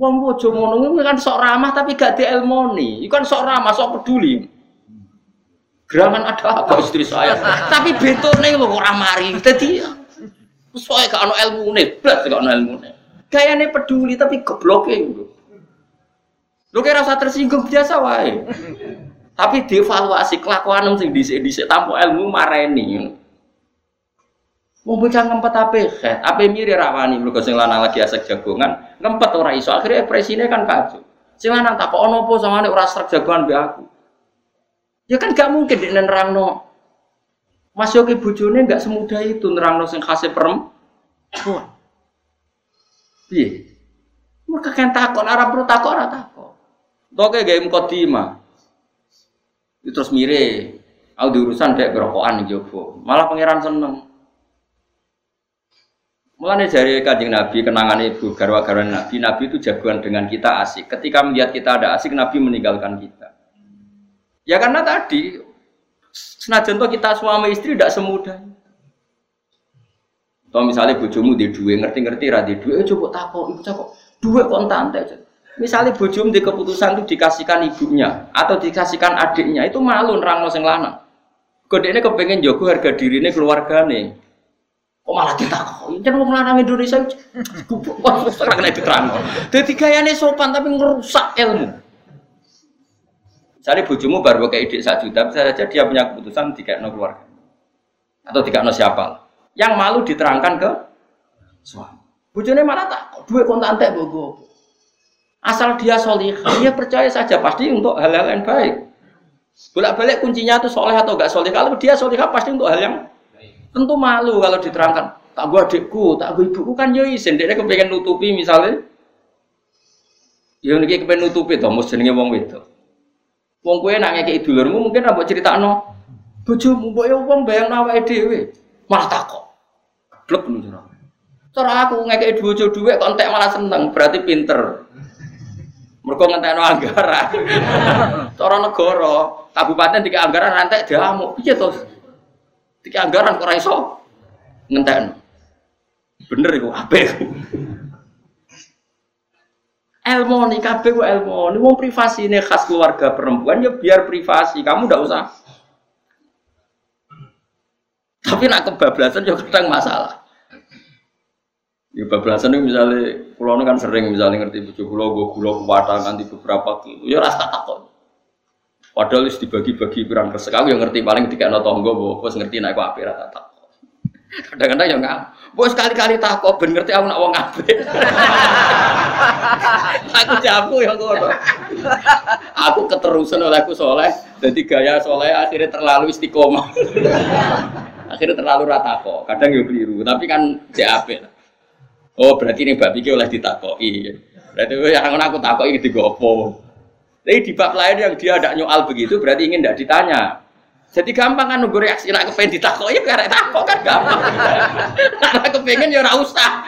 Wong bojo ngono kan sok ramah tapi gak dielmoni. Iku kan sok ramah, sok peduli. Gerangan ada apa istri saya? tapi betone lho ora mari. Dadi Soalnya gak ada ilmu nih, belas gak ada ilmu nih. Kayaknya peduli tapi gobloknya gitu. Lu kira rasa tersinggung biasa wae. tapi dievaluasi kelakuan sing dhisik-dhisik tanpa ilmu mareni. Mau bocah ngempet apa ya? Apa mirip rawani mergo sing lanang lagi asek jagongan, ngempet ora iso akhirnya ekspresine kan kacau. Sing lanang tak kok ono apa sama ora srek jagongan be aku. Ya kan gak mungkin di nerangno Mas Yogi bujune nggak semudah itu nerangno sing khase perempuan. Iya. Mereka kan takut, arah perlu takut, arah takut. Toke gaya mukadimah. Terus mire, aku diurusan dek berokokan nih jopo. Malah pangeran seneng. Mulanya dari kanjeng Nabi kenangan ibu garwa garwa Nabi, Nabi itu jagoan dengan kita asik. Ketika melihat kita ada asik, Nabi meninggalkan kita. Ya karena tadi senajan toh kita suami istri tidak semudah. Toh misalnya bojomu di dua ngerti-ngerti radi dua, eh, coba takut, ibu takut dua kontan aja. Misalnya bojomu di keputusan itu dikasihkan ibunya atau dikasihkan adiknya, itu malu nerang sing lanang. Kode ini kepengen jogo harga diri ini keluarga nih. Kok malah ditakoni? Jan wong lanang Indonesia gubuk kok ora kena diterangno. Dadi gayane sopan tapi ngerusak ilmu. Misalnya bojomu baru kayak ide satu juta, bisa saja dia punya keputusan tiga no keluarga atau tiga no siapa. Yang malu diterangkan ke suami. Bojone malah tak dua kontan teh bogo. Asal dia solih, dia percaya saja pasti untuk hal-hal yang baik. Bolak-balik kuncinya itu soleh atau enggak soleh. Kalau dia soleh pasti untuk hal yang Tentu malu kalau diterangkan. Tak gua adikku, tak gua ibuku kan yo isin. Dia kepengen nutupi misalnya. Ya niki kepengen nutupi to, mus jenenge wong wedok. Wong kowe nak ngekeki dulurmu mungkin rambut critakno. Bojomu mbok yo wong bayang awake dhewe. Malah takok. Blek nu cara. Cara aku ngekeki bojo dhuwit kok entek malah seneng, berarti pinter. Mergo ngentekno anggaran. Cara negara, kabupaten tiga anggaran rantai diamuk. Piye to? Tiga anggaran kok iso ngenten. Bener iku apik. Ilmu nih kabeh ku. Ini wong privasi ini khas keluarga perempuan ya biar privasi. Kamu ndak usah. Tapi nak kebablasan ya kadang masalah. Ya bablasan itu misalnya pulau kan sering misalnya ngerti bujuk pulau gue pulau kuwata nanti beberapa kilo ya rasa takut Padahal dibagi-bagi pirang resek. Aku yang ngerti paling tiga tonggo, bos ngerti naik api rata tak. Kadang-kadang ya nggak. Bos sekali-kali takut, ben ngerti aku nak wong api. aku jamu yang ngono. Aku keterusan oleh aku soleh, jadi gaya soleh akhirnya terlalu istiqomah. akhirnya terlalu rata kok. Kadang ya keliru, tapi kan CAP. Oh berarti ini babi oleh ditakoi. Berarti yang aku takoi digopo. Tapi di bab lain yang dia tidak nyoal begitu berarti ingin tidak ditanya. Jadi gampang kan nunggu reaksi nak kepengen ditakok ya karek takok kan gampang. Nak kepengen ya ora usah.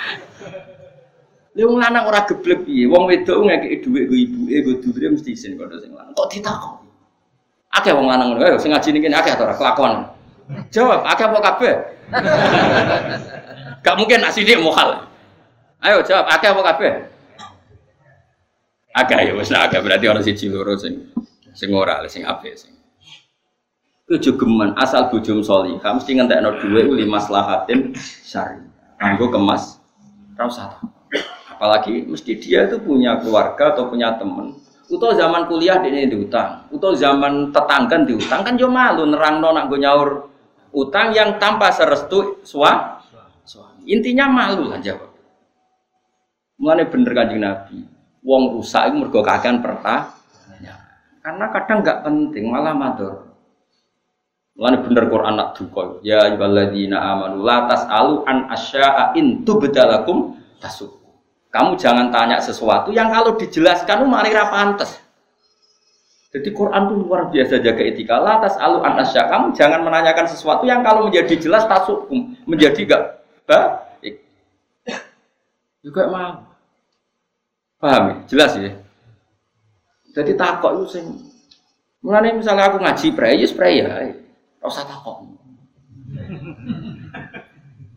Lha wong lanang ora geblek piye? Wong wedok ngekeki dhuwit go ibuke go dhuwite mesti isin kono sing lanang. Kok ditakok? Akeh wong lanang ngono, sing ngaji niki akeh ora kelakuan. Jawab, akeh apa kabeh? Gak mungkin nak sidik mokal. Ayo jawab, akeh apa kabeh? Agak ya wis agak berarti orang siji loro sing sing ora sing apik sing. Kejogeman asal bojom solihah mesti ngentekno dhuwit li maslahatin syari. Kanggo kemas ra usah. Apalagi mesti dia itu punya keluarga atau punya teman. Utau zaman kuliah dia diutang, utau zaman tetangga diutang kan yo malu nerangno nak gue nyaur utang yang tanpa serestu suami. Intinya malu lah jawab. Mulane bener kanjeng Nabi wong rusak itu mergo kakean pertanyaan. Karena kadang nggak penting malah matur. Mulane bener Quran nak duka. Ya ayyuhalladzina amanu la tasalu an asya'a in tubdalakum tasuk. Kamu jangan tanya sesuatu yang kalau dijelaskan malah ra pantes. Jadi Quran itu luar biasa jaga etika. La tasalu an asya. Kamu jangan menanyakan sesuatu yang kalau menjadi jelas tasukum, menjadi gak baik. Juga mau. Paham ya? Jelas ya? Jadi takok itu sing Mulane misalnya aku ngaji ya spray ya. Ora usah takok.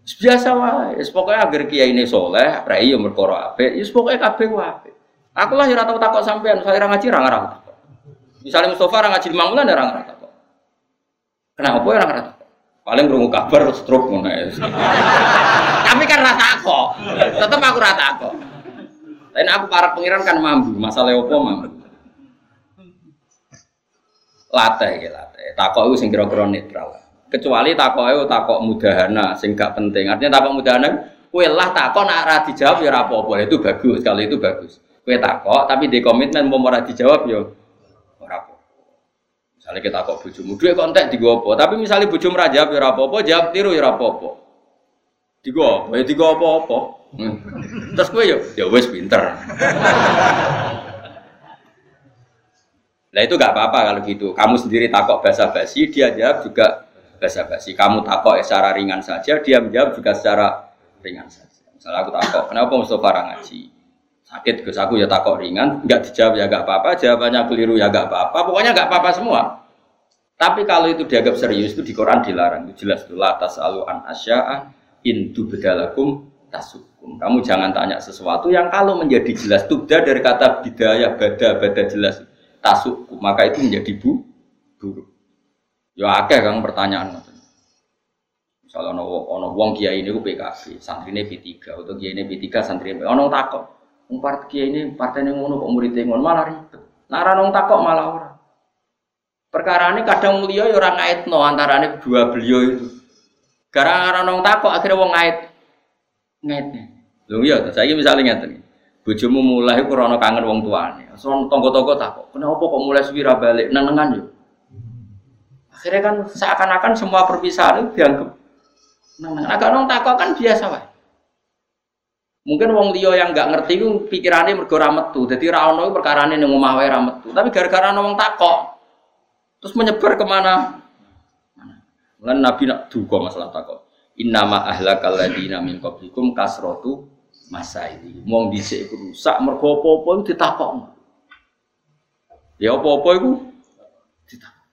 Biasa wae, pokoknya agar kiai ini soleh, prai yo merkoro apik, ya pokoknya kabeh ku apik. Aku lah ora tau takok sampean, saya ora ngaji ora takok. Misalnya Mustafa ora ngaji lima bulan ora ngarang takok. Kenapa ya ora ngarang takok? Paling rungu kabar stroke ngono ya. Tapi kan rata takok. Tetep aku rata takok. Tapi aku para pengiran kan mampu, masalah opo mampu. Latih ya latih. Takok itu sing kira-kira netral. Kecuali takok itu takok mudahana sing gak penting. Artinya takok mudahana kue lah takok nak ra dijawab ya apa-apa. Itu bagus, kalau itu bagus. Kue takok tapi di komitmen mau ora dijawab ya ora apa Misalnya kita takok bojomu, duwe kontak di gopo, tapi misalnya bojomu ra jawab ya apa-apa, jawab tiru ya apa-apa. Tiga, ya tiga apa-apa. Hmm. Terus gue ya, ya wes pinter. Nah itu gak apa-apa kalau gitu. Kamu sendiri takok bahasa basi, dia jawab juga bahasa basi. Kamu takok secara ringan saja, dia menjawab juga secara ringan saja. Misalnya aku takok, kenapa Mustafa ngaji? Sakit, Gus aku ya takok ringan, nggak dijawab ya gak apa-apa, jawabannya keliru ya gak apa-apa, pokoknya gak apa-apa semua. Tapi kalau itu dianggap serius itu di Quran dilarang. Itu jelas itu latas alu an asya'a intu bedalakum tasukum. Kamu jangan tanya sesuatu yang kalau menjadi jelas tubda dari kata bidaya bada bada jelas tasukum maka itu menjadi bu buruk. Ya akeh kang pertanyaan Misalnya ono ono wong kiai ini PKB, santri ini P3 atau kiai ini P3 santri ini ono takok. Wong kiai ini partai ini ngono kok murid ngono malah ribet. Nara nong takok malah ora. Perkara ini kadang mulia ya orang ngait no antara ini dua beliau itu. Gara-gara nong takok akhirnya wong ngait ngaitnya. Lho iya, saya misalnya ngeten. Bojomu mulai kurang kangen wong tuane. So tonggo-tonggo takok, kenapa kok mulai suwira balik nenengan yo? Akhirnya kan seakan-akan semua perpisahan itu dianggap nenengan. Agak nong takok kan biasa wae. Mungkin wong liya yang nggak ngerti itu pikirannya mergo ra metu. Dadi ra ono perkarane ning omah wae ra metu. Tapi gara-gara wong takok, Terus menyebar ke mana? Mana? Nabi nak duga masalah takut. Innama ahlakal ladina min qablikum kasrotu masaili. Wong dhisik iku rusak mergo apa-apa iku ditakok. Ya apa-apa iku ditakok.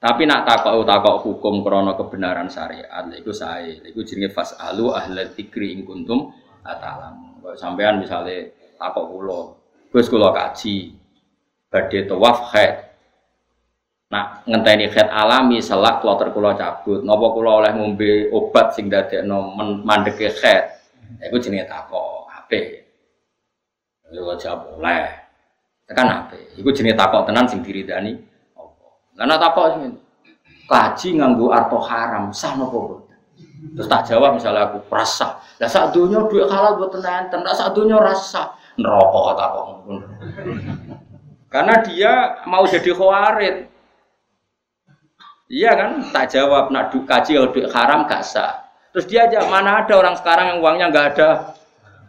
Tapi nak takok takok hukum krana kebenaran syariat iku sae. Iku jenenge fasalu ahla dzikri ing kuntum atalam. Sampean misalnya takok kula, Gus kula kaji badhe tawaf haid Nak ngenteni khat alami selak kloter kula cabut. Napa kula oleh ngombe obat sing dadekno mandeke khat. Iku jenenge takok apik. Yo jawab oleh. Tekan apik. Iku jenenge takok tenan sing diridani apa. Lah takok sing kaji nganggo arto haram sah napa Terus tak jawab misalnya aku rasa. Lah sak donya duit halal buat tenan, tenan sak donya rasa. Neraka takok. Karena dia mau jadi khawarid. Iya kan? Tak jawab nak kaji kalau duit haram gak sah. Terus dia aja mana ada orang sekarang yang uangnya nggak ada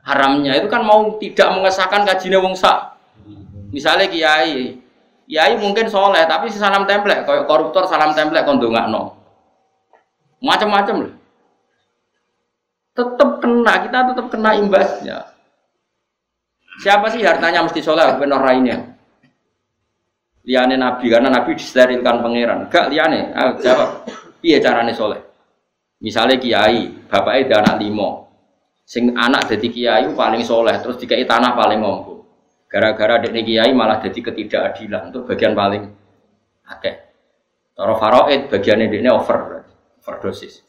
haramnya itu kan mau tidak mengesahkan kajinya wong sak. Misalnya kiai, kiai mungkin soleh tapi si salam template, kayak koruptor salam nggak no. Macam-macam lah. Tetap kena, kita tetap kena imbasnya. Siapa sih hartanya mesti soleh, benar lainnya? liane nabi karena nabi disterilkan pangeran gak liane ah, jawab iya carane soleh misalnya kiai bapak itu anak limo sing anak jadi kiai paling soleh terus dikai tanah paling ngomong gara-gara adik kiai malah jadi ketidakadilan untuk bagian paling akeh. Toro faroid bagiannya ini over overdosis.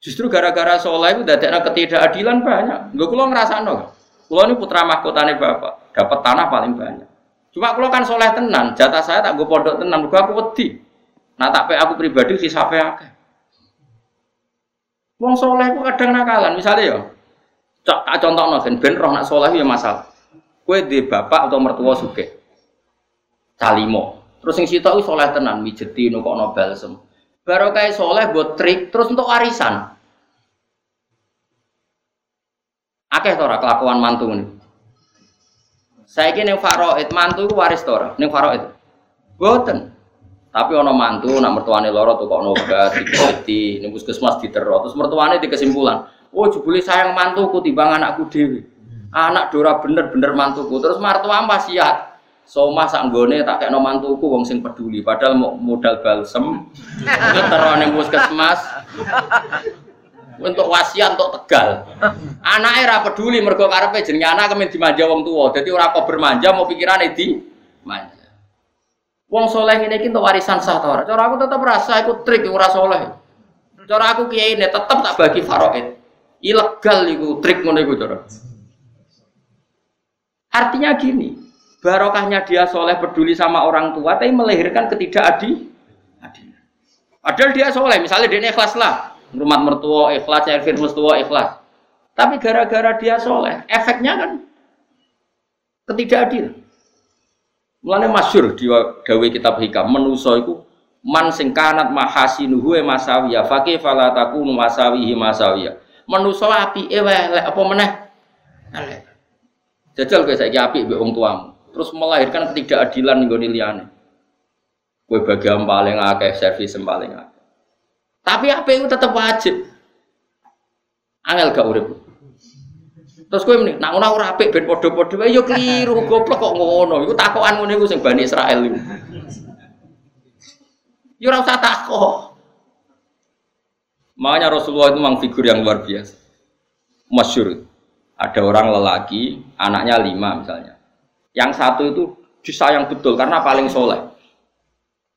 Justru gara-gara soleh itu dadekna ketidakadilan banyak. Gue kulo ngerasa no kulo ini putra mahkotane bapak dapat tanah paling banyak. Cuma kalau kan soleh tenan, jatah saya tak gue pondok tenan, gue aku wedi. Nah tapi aku pribadi sih sampai akeh. Wong soleh itu kadang nakalan, misalnya ya, cok tak contoh nongin, ben roh nak soleh ya masalah. Kue di bapak atau mertua suke, calimo. Terus yang situ soleh tenan, mijeti nukok no balsem. Baru kayak soleh buat trik, terus untuk arisan. Akeh tora kelakuan mantu nih. Saya kira yang faroid mantu itu waris tora, yang faroid. Boten. Tapi ono mantu, nak mertuane loro tuh kok noga, diketi, nih puskesmas diteror. Terus mertuane di kesimpulan, oh jebuli sayang mantuku timbang anakku dewi. Anak Dora bener-bener mantuku. Terus mertua siat. Soma sanggone tak kayak mantuku wong sing peduli. Padahal mau modal balsem, teror nih puskesmas untuk wasiat untuk tegal. Anaknya era peduli mergo karepe jenenge anak kemen dimanja wong tua. Jadi ora kok bermanja mau pikirane di manja. Wong soleh ini untuk warisan sah ta ora? Cara aku tetap rasa ikut trik ora soleh. Cara aku kiai ini tetap tak bagi faraid. Ilegal iku trik ngono iku cara. Artinya gini, barokahnya dia soleh peduli sama orang tua, tapi melahirkan ketidakadilan. Padahal dia soleh, misalnya dia ikhlas lah, rumah mertua ikhlas, nyari mertua ikhlas. Tapi gara-gara dia soleh, efeknya kan ketidakadilan. Mulane masyur di dawe kitab hikam menuso iku man sing kanat mahasinuhu e masawiya faqih fala takunu masawihi masawiya Manusa apike elek apa meneh? Elek. Jajal kowe saiki apik mbek wong tuamu. Terus melahirkan ketidakadilan nggone liyane. Kowe bagian paling akeh, servis paling akeh. Tapi apa itu tetap wajib. Angel gak urip. Terus kowe muni, nak ngono ora apik ben padha-padha wae ya keliru, goblok kok ngono. Iku takokan ngene iku sing Bani Israel iku. Ya ora usah takok. Makanya Rasulullah itu memang figur yang luar biasa. Masyur. Ada orang lelaki, anaknya lima misalnya. Yang satu itu disayang betul karena paling soleh.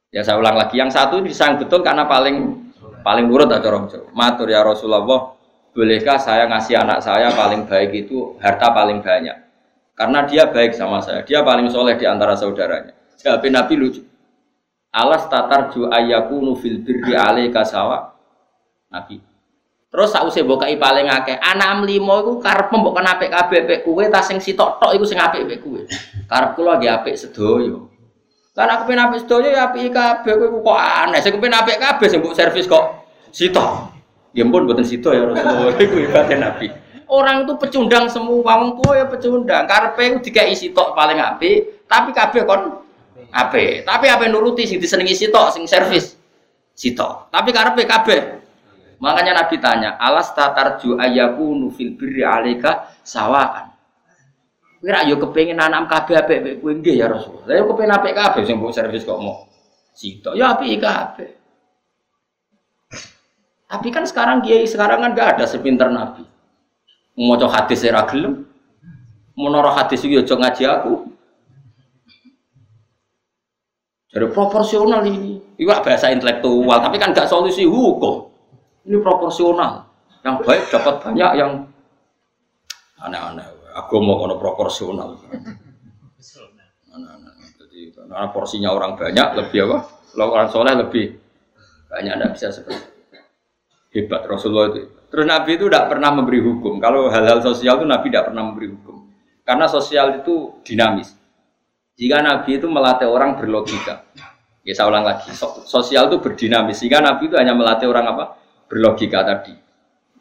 Ya saya ulang lagi, yang satu disayang betul karena paling paling nurut atau orang Jawa. Matur ya Rasulullah, bolehkah saya ngasih anak saya paling baik itu harta paling banyak? Karena dia baik sama saya, dia paling soleh di antara saudaranya. Jawab Nabi lucu. Alas tatar ju ayakunu fil birri alaika sawa. Nabi. Terus sausé bokai paling akeh, anak limo iku karep mbok kena apik kabeh pek kowe ta sing sitok tok iku sing apik pek kowe. Karep apik sedoyo. Kan aku pengen sedoyo ya apik kabeh kok aneh. Sing pengen apik kabeh servis kok sitok. Ya ampun mboten sitok ya Rasulullah iku ibadah Nabi. Orang itu pecundang semua, wong tua ya pecundang. Karpe itu dikai sitok paling apik, tapi kabeh kon apik. Tapi apa nuruti sing disenengi sitok sing servis sitok. Tapi karpe kabeh Makanya Nabi tanya, alas tatarju ayaku nufil birri alika sawaan. Kira yo kepengen nanam kabeh apik kowe ya Rasul. Lah yo kepengen apik kabeh sing mbok servis kok mau. Sitok ya apik kabeh. Tapi kan sekarang kiai sekarang kan gak ada sepinter Nabi. Mau hadis era gelem. Mau hadis iki aja ngaji aku. Jadi proporsional ini. Iwak bahasa intelektual, tapi kan gak solusi hukum. Ini proporsional. Yang baik dapat banyak, yang aneh-aneh. Aku mau kono proporsional. Aneh-aneh. Jadi karena porsinya orang banyak lebih apa? Kalau orang soleh lebih banyak tidak bisa seperti itu. Hebat Rasulullah itu. Terus Nabi itu tidak pernah memberi hukum. Kalau hal-hal sosial itu Nabi tidak pernah memberi hukum. Karena sosial itu dinamis. Jika Nabi itu melatih orang berlogika, ya saya ulang lagi, sosial itu berdinamis. Jika Nabi itu hanya melatih orang apa? berlogika tadi.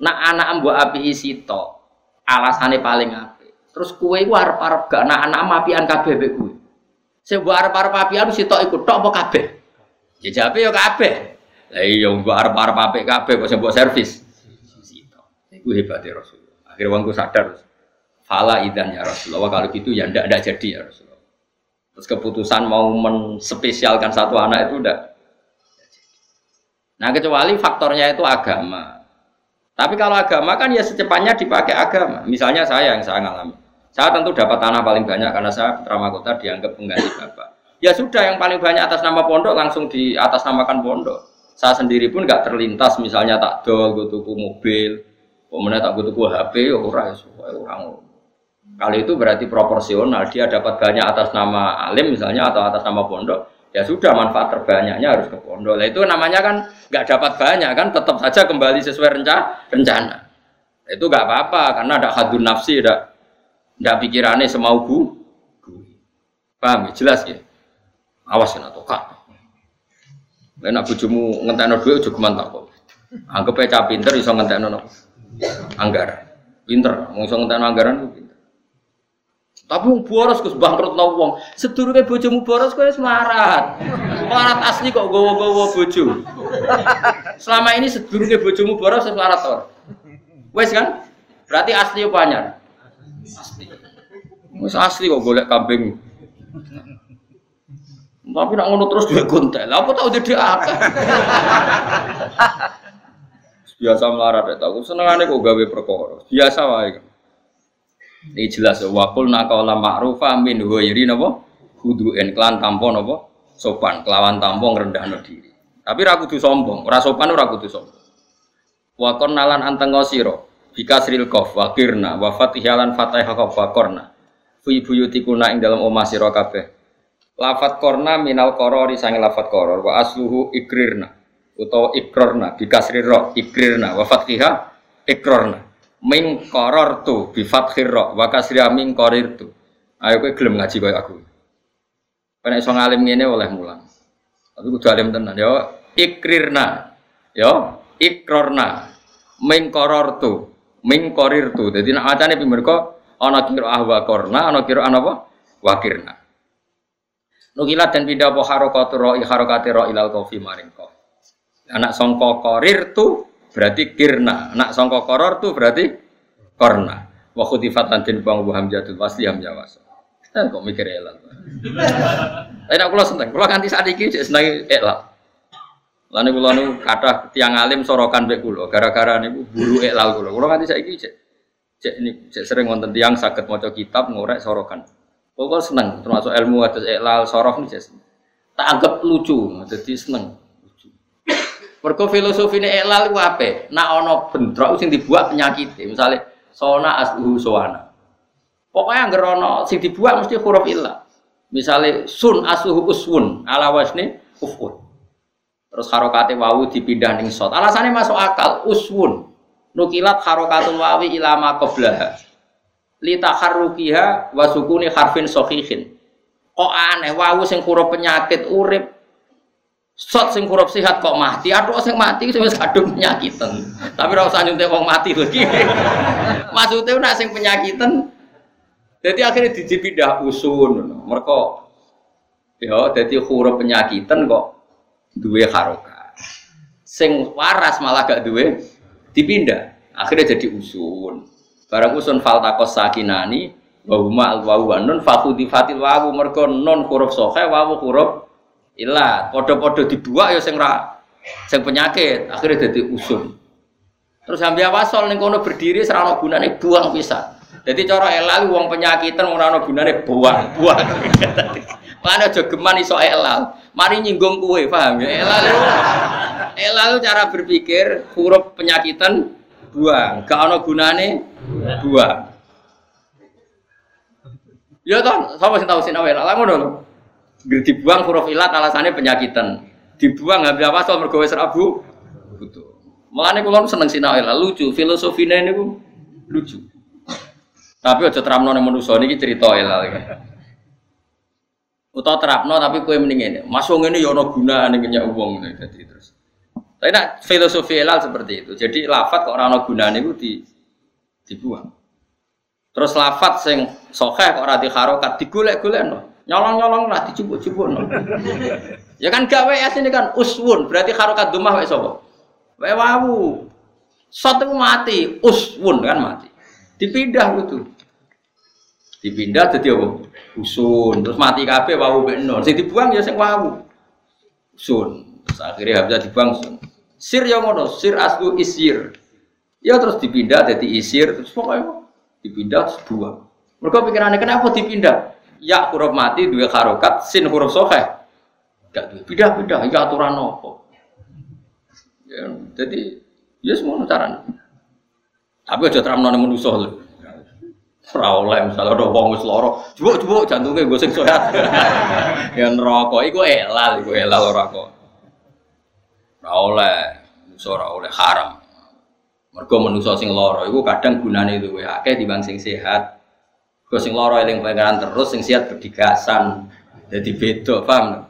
Nak anak mbok api isi to, alasannya paling api. Terus kue itu harap harap gak nak anak apian kabeh be kue. Saya buat harap harap apian si to ikut tok apa kabeh? Ya jabe ya kabeh. Lah iya mbok harap harap api kabeh kok sebuah servis. Sito. Iku hebatnya Rasulullah. Akhirnya wongku sadar. Fala idan ya Rasulullah. Kalau gitu ya ndak ada jadi ya Rasulullah. Terus keputusan mau menspesialkan satu anak itu udah Nah kecuali faktornya itu agama. Tapi kalau agama kan ya secepatnya dipakai agama. Misalnya saya yang saya ngalami. Saya tentu dapat tanah paling banyak karena saya putra mahkota dianggap pengganti bapak. Ya sudah yang paling banyak atas nama pondok langsung di atas namakan pondok. Saya sendiri pun nggak terlintas misalnya tak dol, gue tuku mobil, kemudian tak gue tuku HP, ya orang ya orang. Kali itu berarti proporsional dia dapat banyak atas nama alim misalnya atau atas nama pondok ya sudah manfaat terbanyaknya harus ke pondok. Nah, itu namanya kan nggak dapat banyak kan tetap saja kembali sesuai rencana. rencana. Itu nggak apa-apa karena ada hadun nafsi, ada ada pikirannya semau bu. Paham ya? Jelas ya? Awas kena tokak. Enak bujumu ngenteno duit juga mantap kok. Anggap aja pinter iso ngenteno anggaran. Pinter, mau iso anggaran tapi wong boros Gus bangkrut nang wong. Sedurunge bojomu boros kowe wis melarat. Melarat asli kok gowo-gowo bojo. Selama ini sedurunge bojomu boros wis melarat. Wes kan? Berarti asli apa anyar? Asli. Wis asli kok golek kambing. Tapi nak ngono terus duwe kontel. Apa tau dadi akeh. Biasa melarat ya tau. Senengane kok gawe perkara. Biasa wae. Ini jelas ya. Wakul nakaula ma'rufa min huwairi napa? Hudu'en klan tampon napa? Sopan, kelawan tampon rendah diri. Tapi ra kudu sombong, ora sopan ora sombong. Wa nalan anteng sira bikasril qaf wa kirna wa fatihalan fatihah qaf wa qarna. Fi ing dalam omah sira kabeh. Lafat korna minal korori sange lafat koror. Wa asluhu ikrirna utawa ikrorna bikasri ro ikrirna. Wa fatihah ikrorna. Min koror tu bi fathir ra wa kasriya min korir tu ayo kowe gelem ngaji koyo aku. Nek iso ngalim ngene oleh mulang. Tapi kudu alim tenan yo. Ikrirna yo. Ikrorna min koror tu Ming korir tu. Jadi nak macane pi mergo ana qiraah wa korna, ana qiraah apa? Wakirna. Nukilat dan pindah apa harokatur ro'i harokati ro'i ilal kofi maring kof. Anak songko korir tu berarti kirna. Anak songko koror tu berarti korna. Wa khutifat lan den bang hamzatul wasli hamzah wasl. Eh, kok mikir elal. Tapi nak kula seneng, kula nganti saat ini cek seneng elal. Lalu kula nu kata tiang alim sorokan be kula gara-gara niku buru elal kula. Kula nganti saiki cek cek ini cek sering wonten tiang sakit maca kitab ngorek sorokan. Kula seneng termasuk ilmu atas elal sorok nih cek. Tak anggap lucu, jadi seneng. Mergo filosofine elal ku ape? Nak ana bentrok sing dibuat penyakit. Misalnya sona asluhu sowana. Pokoknya anggar ana sing dibuat mesti huruf ilah. Misalnya sun asluhu uswun ala wasni ufun. Terus harokate wawu dipindah ning sot. Alasannya masuk akal uswun. Nukilat harokatul wawi ilama qablaha. Litaharrukiha wa sukuni harfin sahihin. Kok aneh wawu sing huruf penyakit urip Sot sing huruf sehat kok mati, aduh sing mati wis kadung penyakitan. Tapi ora usah nyuntik wong mati lagi. Maksudnya nak sing penyakitan jadi akhirnya dipindah usun. Mereka ya jadi huruf penyakitan kok duwe haroka. Sing waras malah gak duwe dipindah. Akhirnya jadi usun. Barang usun fal takos sakinani wa huma al wawu nun fakhudi fatil wawu mergo non huruf sohe wawu huruf ilat podo-podo dibuat ya sing ra sing penyakit akhirnya jadi usum. Terus sambil wasol ning kono berdiri serana gunane buang bisa jadi cara elal uang penyakitan ora ana gunane buang buang. Mana aja geman iso elal. Mari nyinggung kue paham ya? Elal. Elal cara berpikir huruf penyakitan buang gak ana gunane buang ya toh sapa sing tau sinau elal ngono lho. Dibuang huruf ilat alasannya penyakitan. Dibuang nggak berapa soal mergawe serabu betul malah nih kalau seneng sinau ilat lucu. Filosofinya ini lucu. Tapi aja teramno nih manusia ini cerita ilat ya. Utau terapno tapi kue mendingin masuk ini yono guna nih punya uang jadi terus tapi nak filosofi elal seperti itu. Jadi lafat kok orang guna nih di dibuang. Terus lafat sing sokeh kok rati harokat digulek-gulek no. Nyolong-nyolong lah dicubuk-cubuk no. ya kan gawe ini kan uswun berarti harokat dumah wae sapa? Wae wawu. Sot itu mati uswun kan mati. Dipindah gitu dipindah jadi apa? Usun terus mati kabeh wawu benar sing dibuang ya sing wawu. Usun terus akhirnya bisa dibuang sun sir yang ngono sir aslu isir. Ya terus dipindah jadi isir terus pokoknya dipindah terus buang. Mereka pikirannya kenapa dipindah? Ya huruf mati dua harokat sin huruf sohe. Gak dua pindah pindah ya aturan nopo ya, jadi ya semua cara tapi aja terang nona manusia lho. Ora oleh misalnya ada wong wis lara jebuk jebuk jantunge gue sing sehat ya neraka iku elal iku elal ora kok ora oleh manusia ora oleh haram mergo manusia sing lara iku kadang gunane luwih akeh dibanding sing sehat Gue sing loro eling pangeran terus, sing siat berdigasan. Jadi beda, paham?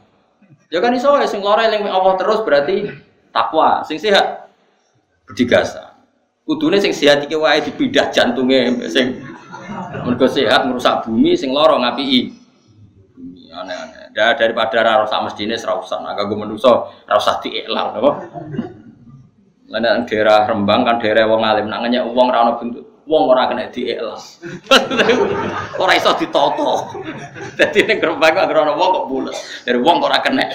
Ya kan iso sing loro eling Allah terus berarti takwa, sing sehat berdigasan. Kudune sing sehat iki wae dipindah jantunge sing mergo sehat merusak bumi, sing loro ngapiki. Aneh-aneh. Ya daripada ora usah mestine usah, nah gue manusa ora usah diiklan apa. Lan daerah Rembang kan daerah wong alim, nak ngenyek wong ono bentuk wong ora kena dielas. ora iso ditoto. Dadi ning gerobak kok ora wong kok bulet. Dari wong ora kena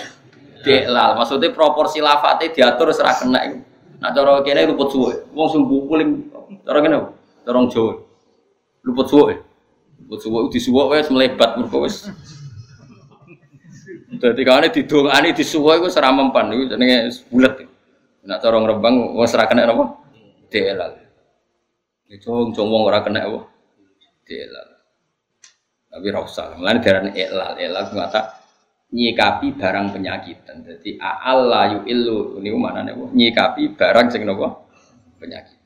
dielal. Maksudnya proporsi lafate diatur ora kena. Nah cara kene luput suwe. Wong sing bukuling cara kene cara Jawa. Luput suwe. Luput suwe disuwuk wis melebat mergo Dadi kane didongani disuwuk iku ora mempan iku jenenge bulet. Nek cara ngrembang wis ora kena napa? Dielal. Cung cung wong ora kena apa? Dielal. Tapi ora usah. Mulane elal, elal kata nyikapi barang penyakitan. Jadi a'alla yu'illu niku manane? Nyikapi barang sing napa? Penyakit.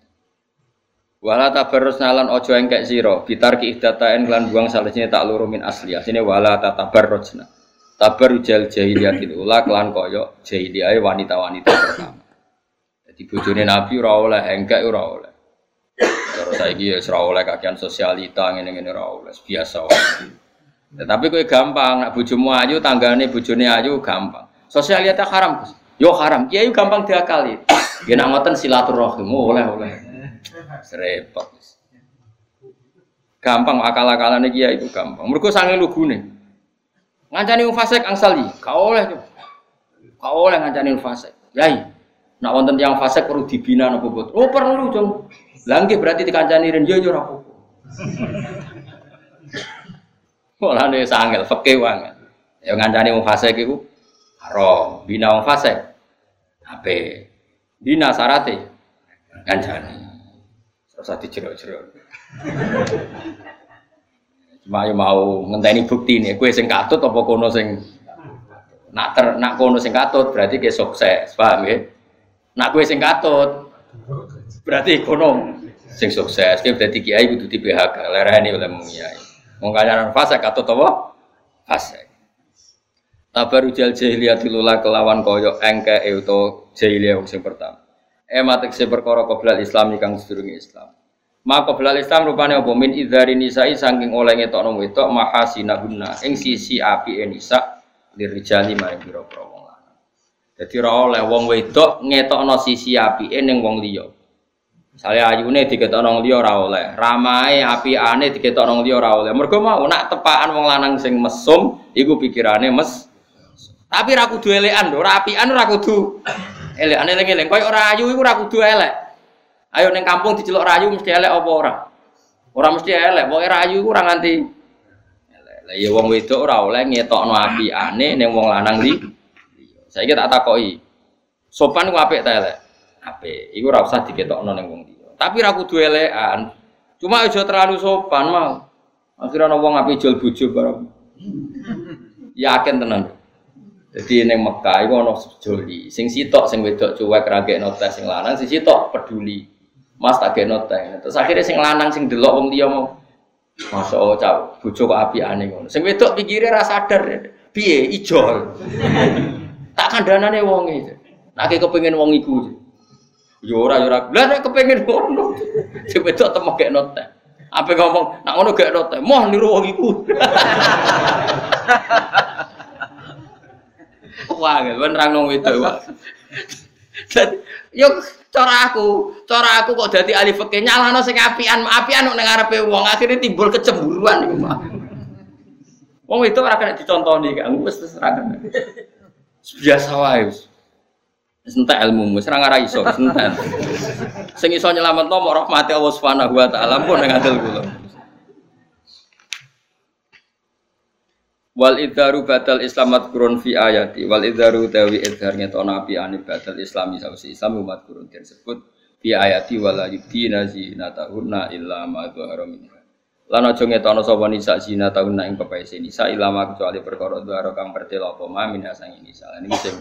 Wala tabarrus nalan ojo engkek sira bitar ki ihdatain lan buang salesine tak loro min asli. Asline wala tatabarrujna. Tabarrujal jahiliyatil ula kelan koyo jahiliyah wanita-wanita pertama. Jadi bojone Nabi ora oleh engkek ora oleh. cara saiki ya ora sosialita ngene-ngene ora biasa. Ya, tapi kowe gampang nak bojomu ayu tanggane bojone ayu gampang. Sosialita haram, Gus. Yo haram. Kiai gampang diakali. Ya nak ngoten silaturahim oh, oleh oleh. Serepot. Gampang akal-akalane kiai itu gampang. Mergo sange lugune. Ngancani wong fasik angsali, gak oleh. Gak oleh ngancani wong fasik. Yai, nak wonten yang fasik perlu dibina napa boten? Oh perlu, Cung. Lah nggih berarti dikancani ren yo yo ora apa-apa. Mulane sangel. Ya ngancani wong fasik iku haram, bina wong fasik. Ape? Bina syarate ngancani. Terus dijerok-jerok. Yo mau ngenteni bukti nih, kue sing katut apa kono sing nak ter nak kono sing katut berarti ke sukses, paham ya? Nak kue sing katut berarti kono sing sukses, kue berarti kiai kudu di PHK, lereni oleh. Wong kancanan fase katut apa? Fase. Tabaru jal jahiliyah dilula kelawan koyo engke euto jahiliyah sing pertama. Ematik se perkara qoblal Islam kang sedurunge Islam. Maka belal Islam rupane apa min idzari nisai saking oleh ngetokno wedok mahasinahunna ing sisi api nisa lirijali maring pira-pira wong lanang. Dadi ora oleh wong wedok ngetokno sisi api ning wong liya. Misale ayune diketokno wong liya ora oleh, ramae apiane diketokno wong liya ora oleh. Mergo mau nak tepaan wong lanang sing mesum iku pikirane mes tapi ra kudu elekan, ora apian ora kudu elekan eling-eling. Koyo ora ayu iku ora kudu elek. Ayo neng kampung diceluk rayu mesti elek apa ora? Ora mesti elek, pokoke rayu iku ora nganti elek. Lah ya wong wedok ora oleh ngetokno apiane ning wong lanang li. Saiki tak takoki. Sopan ku apik ta elek? Apik. Iku ora usah diketokno ning wong liya. Tapi ra kudu elekan. Cuma aja terlalu sopan mau. Akhirnya ana wong apik jual bojo bareng. Yakin tenan. Jadi neng Mekah itu ono joli, sing sitok sing wedok cuek ragekno tes sing lanang, sing sitok peduli. Mas tak gekno teh. Terus akhirnya sing lanang sing delok wong liya mau Masya Allah, cak, bojo kok api aneh ngono. Sing wedok pikirnya rasa sadar, piye ijol. tak kandhanane wong iki. Nek kepengin wong iku. Yo ora yo ora. Lah nek kepengin ngono. Sing wedok temo gekno teh. Apa ngomong, nak ngono gekno teh, moh niru wong iku. Wah, kan nerang itu. Jadi, yo cara aku, cara aku kok dadi ahli fikih nyalahno sing apian, apian nek ngarepe wong akhirnya timbul kecemburuan iku mah. Wong itu ora kena dicontoni kan, wis terserah kan. Biasa wae wis. Wis entek ilmu, wis ora ngara iso, wis entek. Sing iso nyelametno mok rahmati Allah Subhanahu wa taala pun ning adil kula. Wal idharu batal Islam matkurun fi ayati. Wal idharu tawi idhar ngetona api ani batal Islami sausi Islam umat kurun disebut fi ayati wala yubdina zinatahunna illa ma dhuhara minha. Lan aja ngetono sapa nisa zinatahunna ing pepaise nisa illa kecuali perkara dhuhara kang pertela apa ma min sang nisa. Lan iki sing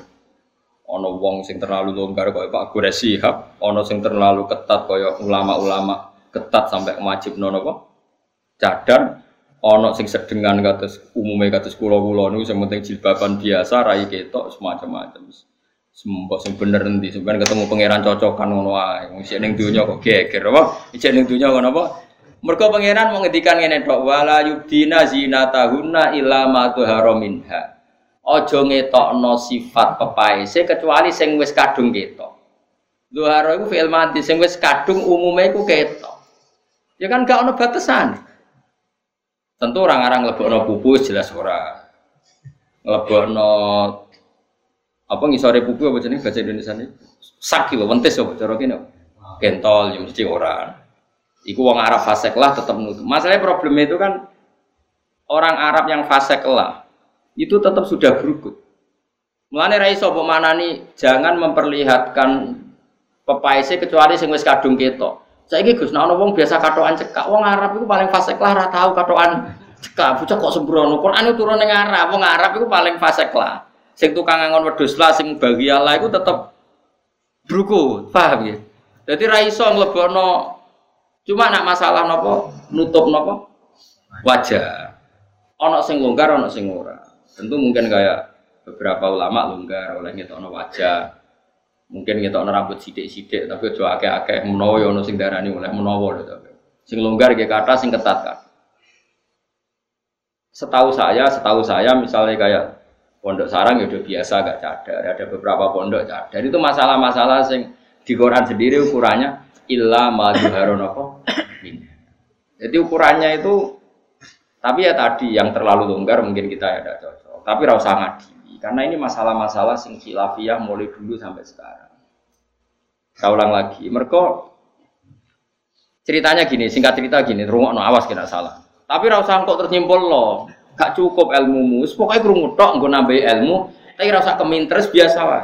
wong sing terlalu longgar kaya Pak Guru Sihab ana sing terlalu ketat kaya ulama-ulama ketat sampai wajib nono apa cadar ono sing sedengan kados umume kados kula-kula niku sing penting jilbaban biasa rai ketok semacam-macam. Sembok sing bener endi sampeyan ketemu pangeran cocokan ngono wae. Wong isih ning donya kok geger apa? Isih ning donya ngono apa? Mergo pangeran mau ngendikan ngene tok wala yubdina zinatahunna illa ma tuhara minha. Aja ngetokno sifat pepaese kecuali sing wis kadung ketok. Dhuhara iku fi'il mati sing wis kadung umume iku ketok. Ya kan gak ono batasan. Tentu orang-orang lebokno pupu jelas ora. Lebokno apa ngisore pupu apa jenenge bahasa Indonesia ini? Saki lho, wentes apa cara kene. Gentol ya mesti ora. Iku wong Arab fasek lah tetap nutup. Masalahnya problem itu kan orang Arab yang fasek lah itu tetap sudah berukut. Mulane ra iso nih jangan memperlihatkan pepaise kecuali sing wis kadung ketok. Saiki Gus, ana wong biasa katokan cekak, wong Arab iku paling fasik lah ora tau katokan cekak. Bocah kok sembrono. Quran itu turun ning Arab, wong Arab iku paling fasik lah. Sing tukang ngangon wedhus lah, sing bagi Allah iku tetep bruku, paham ya? Jadi ra iso cuma nak masalah napa nutup napa wajah. Ana sing longgar, ana sing ora. Tentu mungkin kayak beberapa ulama longgar oleh ngetokno wajah mungkin kita rambut sidik-sidik tapi aja akeh-akeh menawa ya ono sing darani oleh menawa lho tapi Sing longgar kayak kata, sing ketat kan. Setahu saya, setahu saya misalnya kayak pondok sarang ya udah biasa gak cadar. Ada beberapa pondok cadar. Itu masalah-masalah sing di Quran sendiri ukurannya illa ma apa? Jadi ukurannya itu tapi ya tadi yang terlalu longgar mungkin kita ya cocok. Tapi rasa ngadi karena ini masalah-masalah sing khilafiyah mulai dulu sampai sekarang. Saya ulang lagi, mereka ceritanya gini, singkat cerita gini, rumah no awas kena salah. Tapi rasa kok ternyimpul loh, gak cukup ilmu mus, pokoknya kerungu tok, gue nambah ilmu, tapi rasa kemintres biasa lah.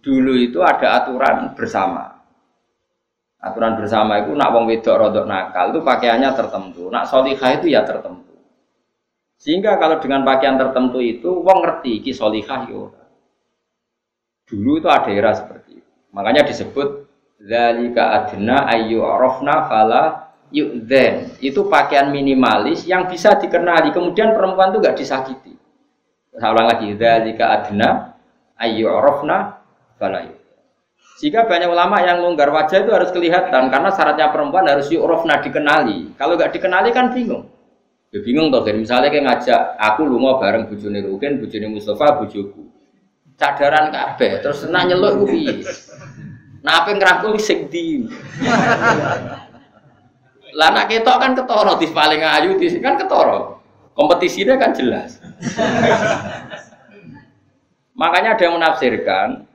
Dulu itu ada aturan bersama, Aturan bersama itu nak wong wedok rodok nakal itu pakaiannya tertentu. Nak solihah itu ya tertentu. Sehingga kalau dengan pakaian tertentu itu wong ngerti ki solihah yo. Dulu itu ada era seperti itu. Makanya disebut zalika adna ayu arafna fala yu'dzen. Itu pakaian minimalis yang bisa dikenali. Kemudian perempuan itu gak disakiti. Saya ulang lagi, zalika adna ayu arafna fala yu'dzen. Jika banyak ulama yang longgar wajah itu harus kelihatan karena syaratnya perempuan harus yu'rofna dikenali. Kalau nggak dikenali kan bingung. Ya bingung toh, misalnya kayak ngajak aku lu mau bareng bujuni Rukin, bujuni Mustafa, bujuku. Cadaran kabeh, terus senang nyeluk kuwi. Nah apa di. Lah nak ketok kan ketoro di paling ayu di kan ketoro. Kompetisinya kan jelas. Makanya ada yang menafsirkan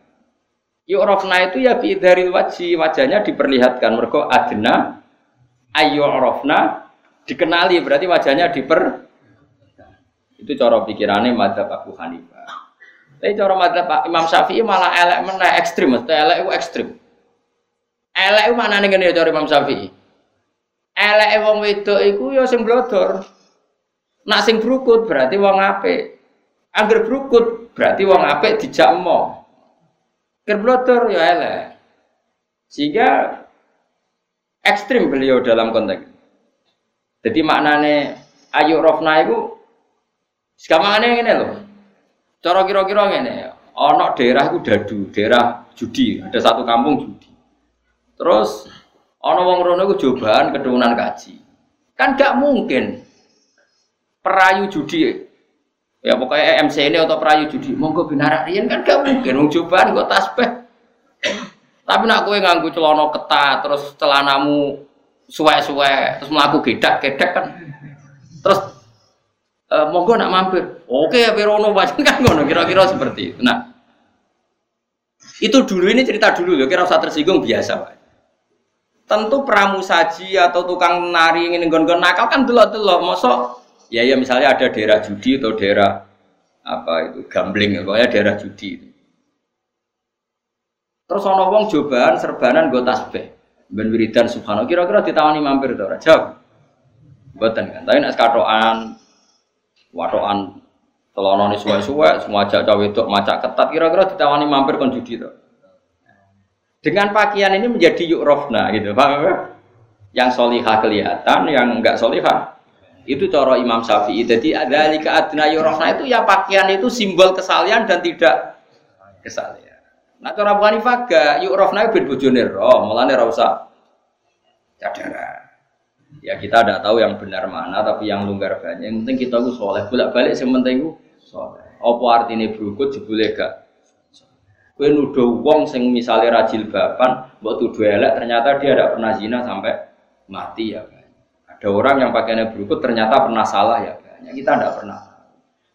Yu'rafna itu ya dari wajhi, wajahnya diperlihatkan. Mereka adna ayyu'rafna dikenali berarti wajahnya diper itu cara pikirannya madzhab Abu Hanifah. Tapi cara madzhab Imam Syafi'i malah elek mana ekstrim, mesti elek itu ekstrim. Elek itu mana nih cara Imam Syafi'i? Elek wong wedok iku ya sing blodor. Nak sing brukut berarti wong apik. Angger brukut berarti wong apik dijak emoh. Kerblotor ya elek. Sehingga ekstrim beliau dalam konteks. Jadi maknane ayu rofna itu sekamane ngene loh. Cara kira-kira ngene, ana daerah itu dadu, daerah judi, ada satu kampung judi. Terus ana wong rono iku cobaan keturunan kaji. Kan gak mungkin perayu judi Ya pokoknya MC ini atau perayu judi, monggo binarak rian kan gak mungkin, mau cobaan gue tasbih. Tapi nak kue nganggu celana ketat, terus celanamu suwe-suwe, terus melaku gedak-gedak kan. Terus e, monggo nak mampir. Oke, ya Pirono baca kan ngono kira-kira seperti itu. Nah, itu dulu ini cerita dulu ya, kira usah tersinggung biasa Pak. Tentu pramusaji atau tukang nari ingin gon-gon nakal kan delok-delok, mosok Ya ya misalnya ada daerah judi atau daerah apa itu gambling, pokoknya daerah judi. Terus ono wong cobaan serbanan gue tasbih. Ben wiridan subhanallah kira-kira ditawani mampir to ora? Jawab. Mboten kan. Tapi nek katokan watokan telonone suwe-suwe semua ajak cawe wedok macak ketat kira-kira ditawani mampir kon judi to. Dengan pakaian ini menjadi yuk rofna gitu, paham ya? Yang solihah kelihatan, yang enggak solihah itu cara Imam Syafi'i. Jadi ada lika adna yurofna itu ya pakaian itu simbol kesalian dan tidak kesalian. Nah cara Abu Hanifah gak yurofna itu bojone roh, mulane ora usah cadara. Ya kita tidak tahu yang benar mana, tapi yang longgar banyak. Yang penting kita itu soleh. Bolak balik yang penting itu soleh. Apa artinya berukut jebule gak? Kue nuduh wong sing misalnya rajil bapan, buat tuduh elek, ternyata dia tidak pernah zina sampai mati ya. Ada orang yang pakaiannya berukut ternyata pernah salah ya. Banyak kita tidak pernah.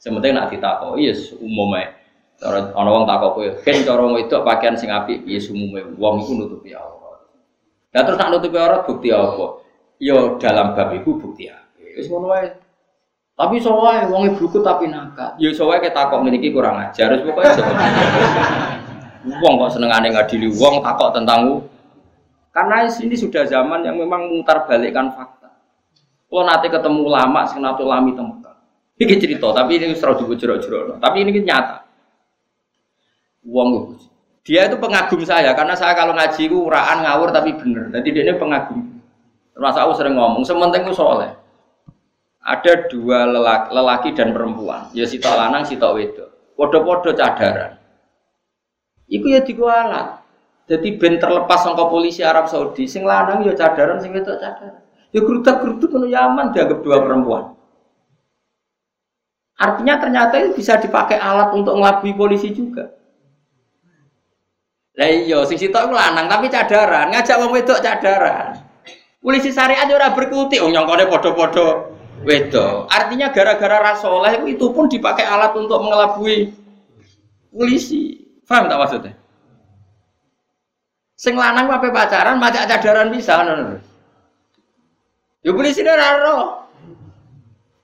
Sementing nak ditakoi yes umumnya. Cara ana wong takok kowe, "Ken cara itu pakaian sing apik piye umume?" Wong iku nutupi aurat. Lah terus nak nutupi aurat bukti apa? Ya dalam bab iku bukti apa? Wis ngono wae. Tapi soalnya wong berukut tapi nakal. Ya soalnya kita takok meniki kurang ajar. Wis pokoke Wong kok senengane ngadili wong takok tentang karena ini sudah zaman yang memang mutar balikkan fakta. Kalau nanti ketemu lama, sing lami temukan. Ini cerita, tapi ini serau juga jerok-jerok. Tapi ini nyata. Uang dia itu pengagum saya karena saya kalau ngaji itu uraan ngawur tapi bener. Jadi dia ini pengagum. Termasuk aku sering ngomong, sementing itu soalnya ada dua lelaki, lelaki dan perempuan. Ya si lanang, si wedok. Podo-podo cadaran. Iku ya dikualat. Jadi ben terlepas sangka polisi Arab Saudi, sing lanang ya cadaran, sing wedok cadaran. Ya gerudak-geruduk kono Yaman dianggap dua perempuan. Artinya ternyata itu bisa dipakai alat untuk ngelabui polisi juga. Lah iya, sing sitok lanang tapi cadaran, ngajak wong wedok cadaran. Polisi syariat ora berkutik, oh nyongkone padha-padha wedok. Artinya gara-gara rasoleh itu pun dipakai alat untuk mengelabui polisi. Paham tak maksudnya? Sing lanang apa pacaran, macak cadaran bisa. Ya polisi ini raro.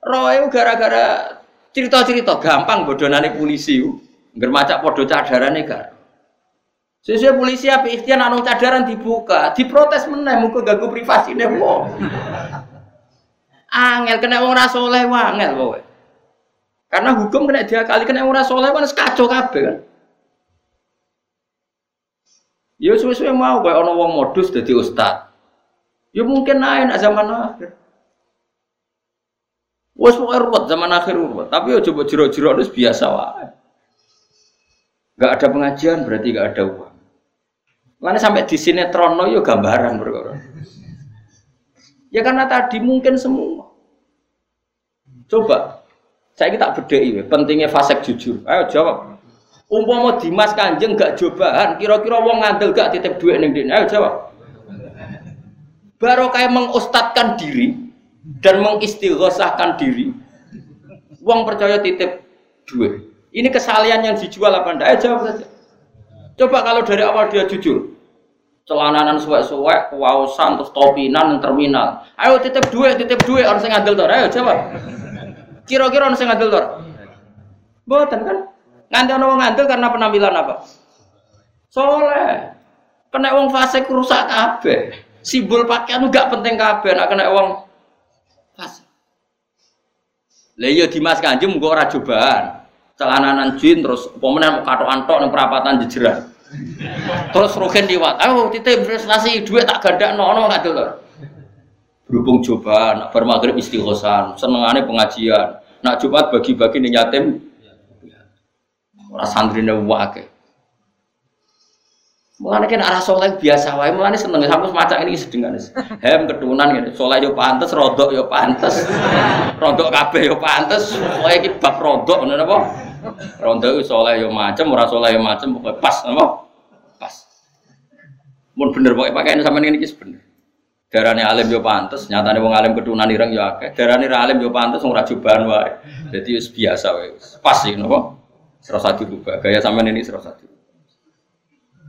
Roh itu gara-gara cerita-cerita gampang bodonane polisi. Ngger macak podo cadarane kan. Sesuai polisi apa ikhtiar anu cadaran dibuka, diprotes meneh muka ganggu privasi deh wong. Angel kena wong ora saleh angel kowe. Karena hukum kena dia kali kena wong ora saleh kan kacau kabeh kan. Ya suwe-suwe mau kayak ono wong modus dadi ustad. Ya mungkin naik zaman akhir. Wes pokoke ruwet zaman akhir ruwet, tapi ya coba jero-jero itu biasa wae. Gak ada pengajian berarti gak ada uang. Mana sampai di sinetron yo gambaran berkoron. Ya karena tadi mungkin semua. Coba, saya kita bedai, pentingnya fasek jujur. Ayo jawab. Umpama Dimas Kanjeng gak cobaan, kira-kira wong ngandel gak titip duit ning dene. Ayo jawab. Baru kayak mengustatkan diri dan mengistighosahkan diri. Wong percaya titip duit. Ini kesalahan yang dijual apa ndak? Ayo jawab saja. Coba kalau dari awal dia jujur celananan suwek-suwek, kewausan, terus topinan, terminal. Ayo titip duit, titip duit, orang yang ngadil tor. Ayo jawab. Kira-kira orang yang ngadil tor. Boten kan? Nanti orang ngadil karena penampilan apa? Soleh. Kena uang fase rusak kabeh. Simbol pakaian gak penting kabeh. Nak kena uang fase. Lah iya Dimas Kanjeng muga ora cobaan. Celananan jin terus pemenang katok antok ning perapatan jejeran. Terus rogen liwat, ayo titip prestasi duit tak gada nono nggak dulu. Berhubung coba, nak bar maghrib istighosan, senengane pengajian, nak jumat bagi-bagi nih yatim, orang santri wake. Mulane kan arah soleh biasa wae, mulane seneng sampai semacam ini sedengan. Hem ketunan gitu, soleh yo pantes, rodok yo pantes, rodok kabeh yo pantes, soleh iki bab rodok ngono apa? Rodok soleh yo macem, ora soleh yo macem, pokoknya pas apa? Mun bener pokoknya pakai ini sama ini kis bener. Darane alim yo pantes, nyatane wong alim ketunan ireng yo akeh. Darane ra alim yo pantes wong ra jubahan wae. Dadi wis biasa wae. Pas sih napa? Serasa dirubah. Gaya sampean ini serasa dirubah.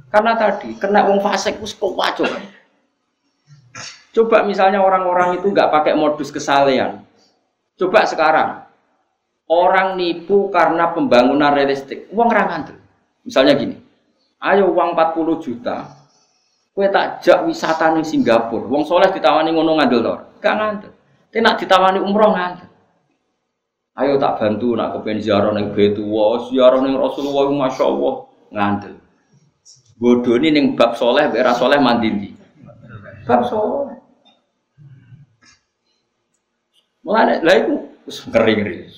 Karena tadi kena wong fasik wis kok Coba misalnya orang-orang itu nggak pakai modus kesalehan. Coba sekarang orang nipu karena pembangunan realistik. Uang rangan tuh. Misalnya gini, ayo uang 40 juta, Kue tak jak wisata nih Singapura. Wong soleh ditawani ngono ngandel tor. Gak ngandel. Tapi nak ditawani umroh ngandel. Ayo tak bantu nak kepen ziarah ning Betuwa, ziarah ning Rasulullah Masya Allah ngandel. Bodoh ini ning bab soleh, bera soleh mandiri. Bab soleh. Mulane lah iku wis ngeri-ngeri.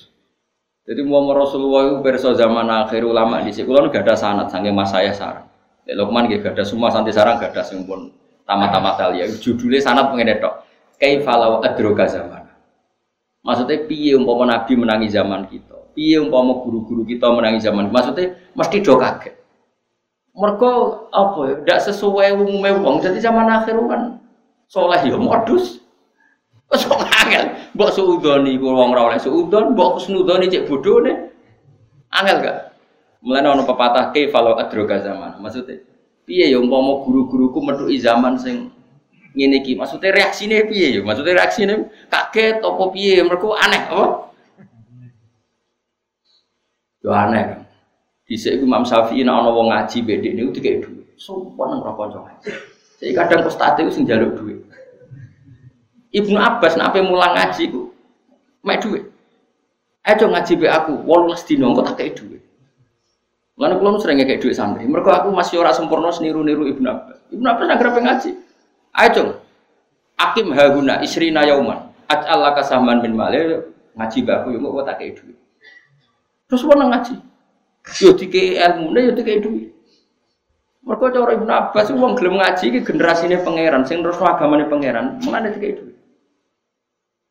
Jadi mau Rasulullah itu berso zaman akhir ulama di sini, kalau nggak ada sanat, sange mas saya sarang. Lukman gak ada semua santi sarang gak ada sing pun tamat-tamat ya. Judulnya sanat pengen tok. Kaifalau adroga zaman. Maksudnya piye umpama Nabi menangi zaman kita. Piye umpama guru-guru kita menangi zaman. Maksudnya mesti do kaget. Mereka apa ya? Tidak sesuai umumnya wong. Jadi zaman akhir kan soleh ya modus. Wes kok angel. Mbok suudoni ku wong ora oleh suudon, mbok kusnudoni cek nih. Angel gak? Mulai ono pepatah ke kalau adroga zaman. Maksudnya, piye ya umpama guru-guruku metuki zaman sing ngene iki. Maksudnya reaksine piye ya? Maksudnya reaksine kaget apa piye? Mereka aneh apa? Yo aneh kan. Dhisik iku Imam Syafi'i nek ana wong ngaji bedek niku dikek dhuwit. Sumpah nang kanca ngaji. Jadi kadang postate iku sing njaluk dhuwit. Ibnu Abbas nek ape mulang ngaji ku mek dhuwit. Ayo ngaji be aku 18 dino engko tak kei dhuwit. Lalu kalau sering kayak duit santri, mereka aku masih orang sempurna niru-niru ibnu Abbas. Ibnu Abbas agar ngaji. Ayo Akim haguna istri nayauman. Aj Allah kasaman bin Malay ngaji baku yang mau tak kayak duit. Terus mana ngaji? Yo tiga ilmu, yo tiga duit. Mereka cara Ibnu Abbas wong gelem ngaji iki generasine pangeran sing terus agamane pangeran, mulane dikai dhuwit.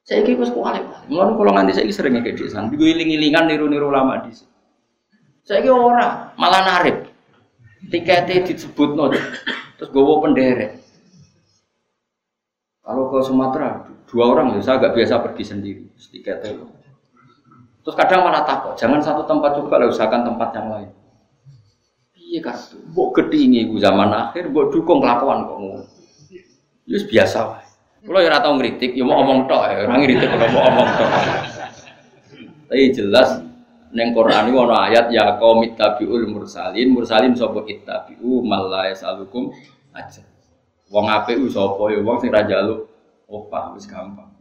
Saiki wis kualik. Mulane kula nganti saiki sering ngekek dhesan, digo iling-ilingan niru-niru ulama dhisik. Saiki ora, malah narik. Tiketnya disebutno terus gowo penderek. Kalau ke Sumatera dua orang ya saya agak biasa pergi sendiri tiketnya. Terus kadang malah takut, jangan satu tempat juga lah usahakan tempat yang lain. Iya kartu, buat gedingi gue zaman akhir, buat dukung kelakuan kamu. Yus biasa lah. Kalau ya ratau ngeritik, ya mau ngomong tok, ya orang ngeritik kalau mau ngomong tok. Tapi jelas neng Quran itu ayat ya kau mitabiul mursalin, mursalin sopo ittabiu malah salukum aja. Wong ape u sopo ya wong sing raja lu opah wis gampang.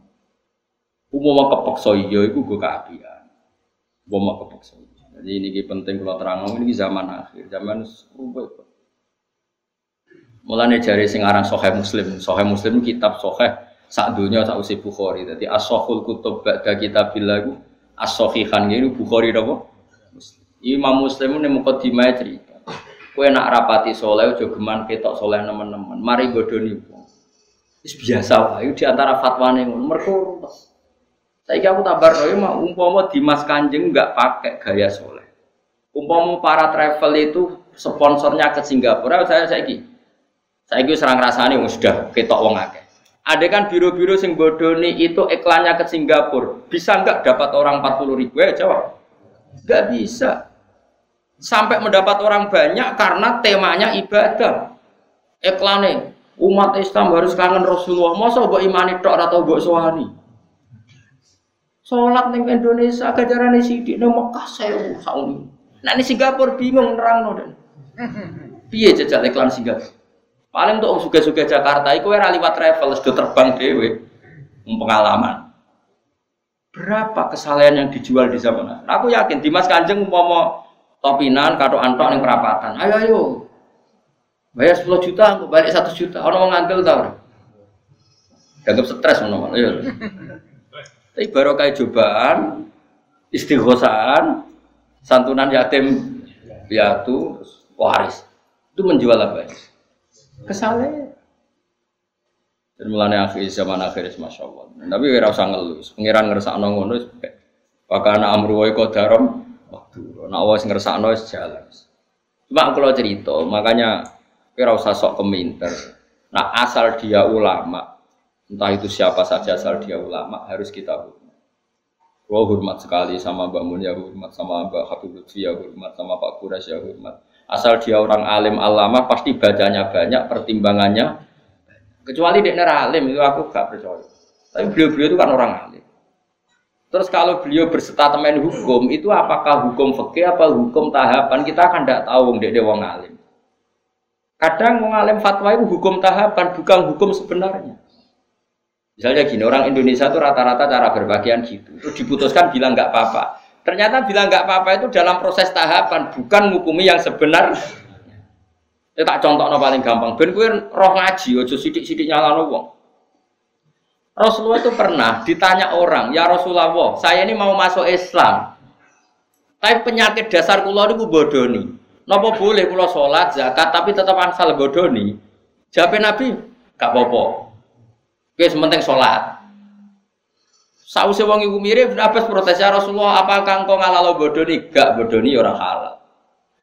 Umum kepeksa iya iku gue keapian. Umum kepeksa. Jadi ini penting kalau terang ini zaman akhir, zaman rubah. Mulane jari sing aran Sahih Muslim, Sahih Muslim kitab Sahih sak dunia sak usi Bukhari. Jadi as-sahul kutub ba'da kitabillah iku as-sahihan ini Bukhari napa? Imam Muslim ini mukadimah cerita. Kowe nak rapati soleh aja geman ketok soleh teman-teman. Mari godoni wong. Wis biasa wae di antara fatwane ngono. Mergo Saiki aku tabar roe mah umpama Dimas Kanjeng enggak pakai gaya soleh. Umpama para travel itu sponsornya ke Singapura, saya saiki. Saiki wis serang rasane wong sudah ketok wong akeh. Ada kan biro-biro sing bodoni itu iklannya ke Singapura, bisa enggak dapat orang 40 ribu ya jawab? Enggak bisa. Sampai mendapat orang banyak karena temanya ibadah. Iklannya umat Islam harus kangen Rasulullah. Masa mbok imani tok atau mbok sohani? Sholat ning Indonesia gajarane sithik nang Mekah sewu sauni. Nah ini Singapura bingung nerangno dan. Piye jajal iklan Singapura? Paling untuk suga-suga Jakarta iku ora liwat travel sudah terbang dhewe. Pengalaman. Berapa kesalahan yang dijual di zaman akhir? Aku yakin Dimas Kanjeng umpama topinan kado antok ning perapatan. Ayo ayo. Bayar 10 juta, aku balik 1 juta. Orang mau ngantil tau. Dianggap stres ngono. Ayo. Tapi baru kayak cobaan, istighosahan, santunan yatim piatu, waris. Itu menjual apa ya? Kesalahan. Dan mulanya akhir zaman akhir masya Allah. Tapi kira usah ngeluh. Ngerasa ngono Wakana amru wa qadaram waktu. Nak awas ngerasa wis jalan. Cuma kalau cerita, makanya kira usah sok keminter. Nah asal dia ulama, entah itu siapa saja asal dia ulama harus kita hormat. Gua hormat sekali sama Mbak ya hormat sama Mbak Habib Lutfi ya hormat sama Pak Kuras ya hormat. Asal dia orang alim alama pasti bacanya banyak, pertimbangannya. Kecuali dia alim itu aku gak percaya. Tapi beliau-beliau itu kan orang alim. Terus kalau beliau berstatemen hukum itu apakah hukum fikih apa hukum tahapan kita akan tidak tahu dia dia wong alim. Kadang wong alim fatwa itu hukum tahapan bukan hukum sebenarnya. Misalnya gini, orang Indonesia itu rata-rata cara berbagian gitu. Terus diputuskan bilang nggak apa-apa. Ternyata bilang nggak apa-apa itu dalam proses tahapan, bukan ngukumi yang sebenar. Itu tak contoh no paling gampang. Ben kue roh ngaji, ojo sidik-sidik nyala wong. Rasulullah itu pernah ditanya orang, ya Rasulullah, saya ini mau masuk Islam. Tapi penyakit dasar kulo itu bodoni. Napa boleh kulo sholat, zakat, tapi tetap asal bodoni? Jawab Nabi, gak apa-apa. Oke, sementing sholat. Sausé wong iku mirip Abbas protes ya Rasulullah, apakah engkau ngalalo bodoni? Gak bodoni orang halal.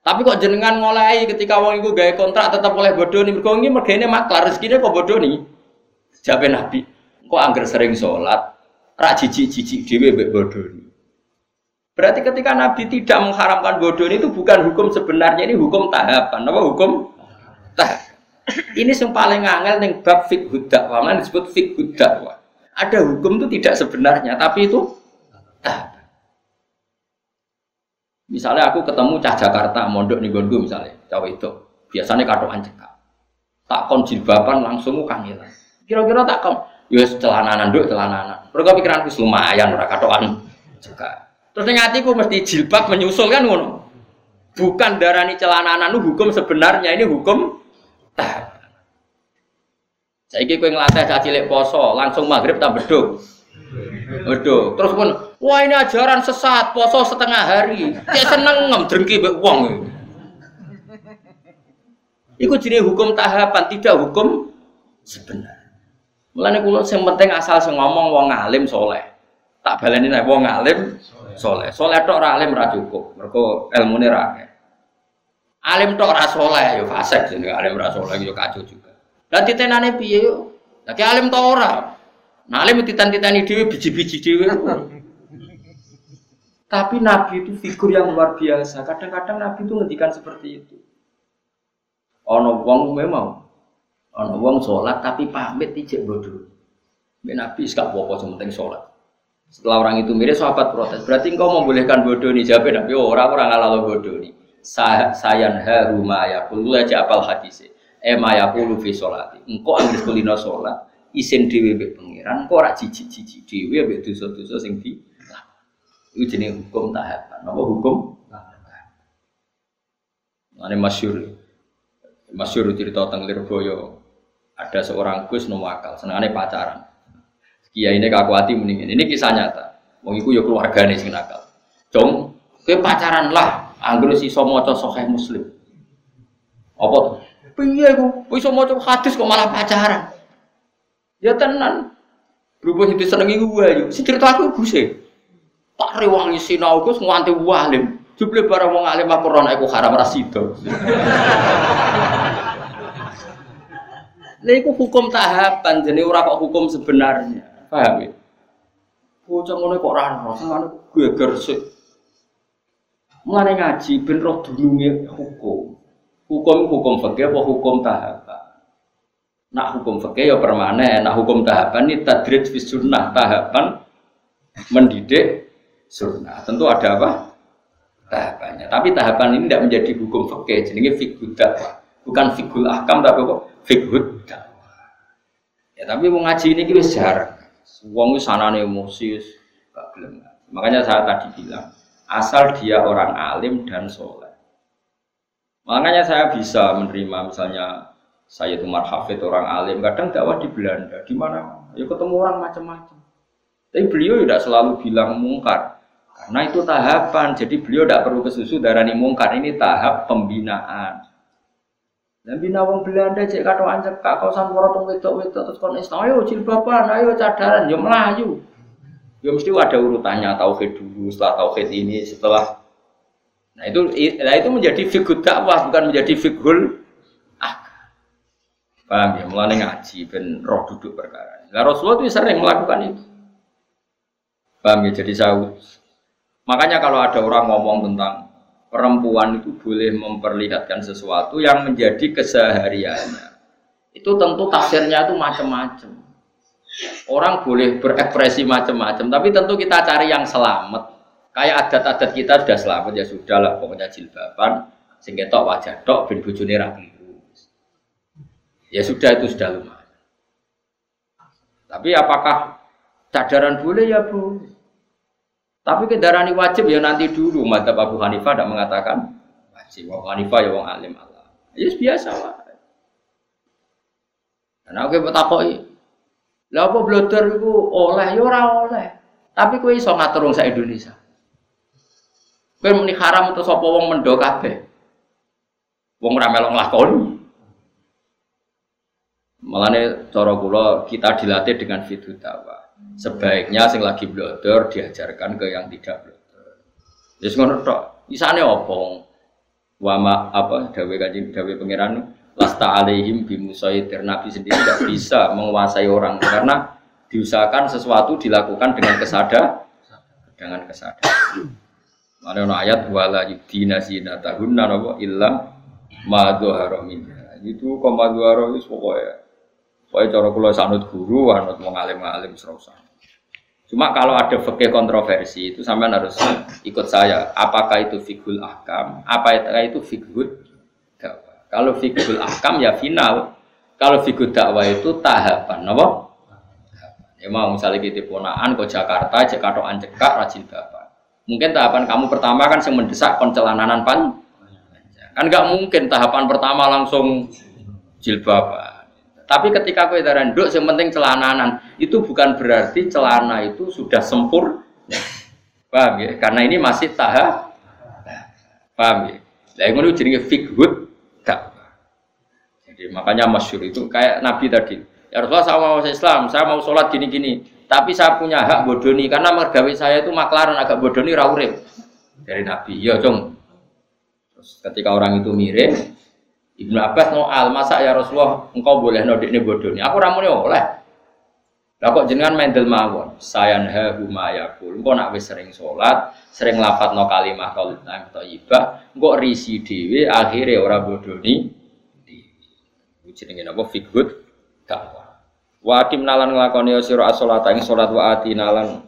Tapi kok jenengan ngolai ketika wong iku gawe kontrak tetap oleh bodoni. Mergo iki mergane maklar rezekine kok bodoni. Jabe Nabi, kok angger sering sholat, ra jijik-jijik dhewe mbek bodoni. Berarti ketika Nabi tidak mengharamkan bodoni itu bukan hukum sebenarnya, ini hukum tahapan. Apa hukum tahap? Ini yang paling angel nih bab fiqh dakwah, disebut fiqh dakwah. Ada hukum itu tidak sebenarnya, tapi itu. Misalnya aku ketemu cah Jakarta, mondok nih gonku misalnya, cawe itu. Biasanya katoan cekak. Tak kon jilbaban langsung kangilan. Kira-kira tak kon, ya celananan duk celananan. Mereka pikiranku lumayan ora katoan cekak. Terus ning atiku mesti jilbab menyusul kan ngono. Bukan darani celananan hukum sebenarnya, ini hukum Saiki kowe nglatih cah cilik poso, langsung maghrib tak beduk. Beduk. Terus pun, wah ini ajaran sesat, poso setengah hari. Cek seneng ngem drengki mbek wong. Iku jenis hukum tahapan, tidak hukum sebenar. Mulane kula sing penting asal sing ngomong wong alim soleh. Tak baleni nek wong alim soleh. Soleh tok ora alim ora cukup. Mergo ilmune ra. Alim tok ora soleh yo fasik jenenge alim ora soleh yo kacau juga. Lah titenane piye yo? Lah alim tok ora. Nah alim titan-titani dhewe biji-biji dhewe. Tapi Nabi itu figur yang luar biasa. Kadang-kadang Nabi itu ngendikan seperti itu. Ono wong memang, ono wong sholat tapi pamit ijek bodoh. Nabi gak apa-apa penting sholat. Setelah orang itu mirip sahabat protes. Berarti engkau membolehkan bodoh nih jawab Nabi. Oh, orang orang ngalah bodoh nih. Sayan haru maya kulu aja apal hadis. Eh maya kulu fi sholati. Engkau ambil kulino sholat. Isin dewi be pangeran. Engkau rak cici cici dewi be dosa-dosa sing di itu jenis hukum tahapan. Apa hukum? Ini masyur. Masyur cerita tentang Lirboyo. Ada seorang Gus nomu akal, senangannya pacaran. Kiai ini hati mendingin. Ini kisah nyata. Wong iku ya keluarga nih sing nakal. Jong, ke pacaran lah. Anggur si somoco sokai muslim. Apa tuh? Piye ku? Wis maca hadis kok malah pacaran. Ya tenan. Berhubung itu seneng iku wae. Si cerita aku Gus Tak rewangi sinau Gus nganti walim. Jumlah barang wong alim aku rono iku haram ra sida. Lha iku hukum tahapan, jadi ora kok hukum sebenarnya. Paham ya? Bocah ngono kok ora ono, sangane geger sik. Mulane ngaji ben roh dununge hukum. Hukum hukum fikih apa hukum tahapan? Nak hukum fikih ya permanen, nak hukum tahapan ini tadrid fi sunnah, tahapan mendidik sunnah. Tentu ada apa? Tahapannya. Tapi tahapan ini tidak menjadi hukum fikih, jenenge fikih dakwah. Bukan fikul ahkam tapi apa? Dakwah. Ya tapi mau ngaji ini kita jarang. Wong sanane emosi gak. Makanya saya tadi bilang, asal dia orang alim dan soleh. Makanya saya bisa menerima misalnya saya itu Hafid orang alim, kadang dakwah di Belanda, di mana ya ketemu orang macam-macam. Tapi beliau tidak selalu bilang mungkar. Karena itu tahapan, jadi beliau tidak perlu kesusu darani mungkar. Ini tahap pembinaan. Dan bina wong Belanda cek kado anjek kak kau sampur tong wedok wedok terus kon islam ayo jilbaban ayo cadaran yo melayu yo mesti ada urutannya tauhid dulu setelah tauhid ini setelah nah itu nah itu menjadi figur dakwah bukan menjadi figur ah paham ya? Mulai ngaji ben roh duduk perkara. Nah Rasulullah itu sering melakukan itu. Paham ya? Jadi saya Makanya kalau ada orang ngomong tentang perempuan itu boleh memperlihatkan sesuatu yang menjadi kesehariannya, itu tentu tafsirnya itu macam-macam. Orang boleh berekspresi macam-macam, tapi tentu kita cari yang selamat. Kayak adat-adat kita sudah selamat ya sudah lah pokoknya jilbaban, sehingga tok wajah tok bin bujuni Ya sudah itu sudah lumayan. Tapi apakah cadaran boleh ya bu? Tapi kendaraan wajib ya nanti dulu. Mata Abu Hanifah tidak mengatakan wajib. Abu Hanifah ya wong alim Allah. Ya biasa lah. Karena aku bertakoi. Lah apa itu oleh ya ora oleh. Tapi kowe iso ngatur wong Indonesia. Kowe muni haram atau sapa wong mendo kabeh. Wong ora melok. Malane cara kula kita dilatih dengan fitu dakwah. Sebaiknya sing lagi blodor diajarkan ke yang tidak blodor. Wis ngono tok. Isane opo? Wama apa dawe kanjeng dawe pangeran lasta alaihim bimusaitir nabi sendiri tidak bisa menguasai orang karena diusahakan sesuatu dilakukan dengan kesadar dengan kesadaran. Mana no ayat wala yudina zinatahunna napa illa ma dhahara Itu koma dhahara wis pokoke. Pokoke cara kula sanut guru anut wong alim-alim serasa. Cuma kalau ada fikih kontroversi itu sampean harus ikut saya. Apakah itu fikul ahkam? Apakah itu fikul dakwah? Kalau fikul ahkam ya final. Kalau fikul dakwah itu tahapan, apa? Ya mau misalnya kita ponaan ke Jakarta, Jakarta anjekak rajin bapak. Mungkin tahapan kamu pertama kan yang mendesak koncelananan pan. Kan nggak mungkin tahapan pertama langsung jilbab. Tapi ketika kue darah nduk, yang penting celananan itu bukan berarti celana itu sudah sempurna. Paham ya? Karena ini masih tahap. Paham ya? Lah jadi fikhud dakwah. Jadi makanya masyur itu kayak Nabi tadi. Ya Rasulullah saya mau Islam, saya mau sholat gini-gini. Tapi saya punya hak bodoni karena mergawe saya itu maklaran agak bodoni rawurim dari Nabi. Ya dong. Terus ketika orang itu mirip, Ibnu Abbas al masa ya Rasulullah engkau boleh nodik ini bodoni. Aku ramune oleh. Lah kok jenengan mendel mawon. Sayan ha humayakul. Engkau nak wis sering sholat, sering lafat no kalimah kalimah thayyibah, engkau risi dhewe akhirnya ora bodoni jenenge napa fiqhud dakwah. Wa akim nalan nglakoni sira as-sholata ing salat wa ati nalan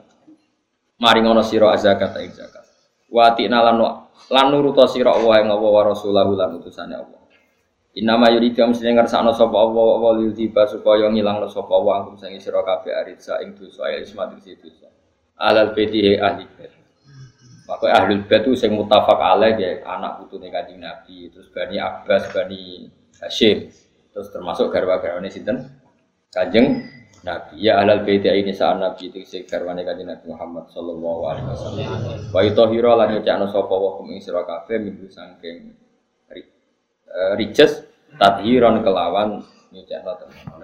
maringono sira zakat ing zakat. Wa ati nalan lan nuruta sira Allah ing Allah wa rasulahu lan utusane Allah. Inama yuridu mesti ngersakno sapa Allah wa yudhiba supaya ngilangno sapa Allah angkum sing sira kabeh aritsa ing dosa ya ismat dosa. Alal beti ahli bait. Ahli bait itu sing mutafak alaih ya anak putune Kanjeng Nabi, terus Bani Abbas, Bani Hashim. Terus termasuk garwa-garwane sinten? Kanjeng Nabi. Ya ahlal bait ini saat Nabi itu sing garwane Kanjeng Nabi Muhammad sallallahu alaihi wasallam. Wa yutahhira lan nyucikno sapa wa kum ing sira kabeh minggu saking rijes tadhiran kelawan nyucikno temen.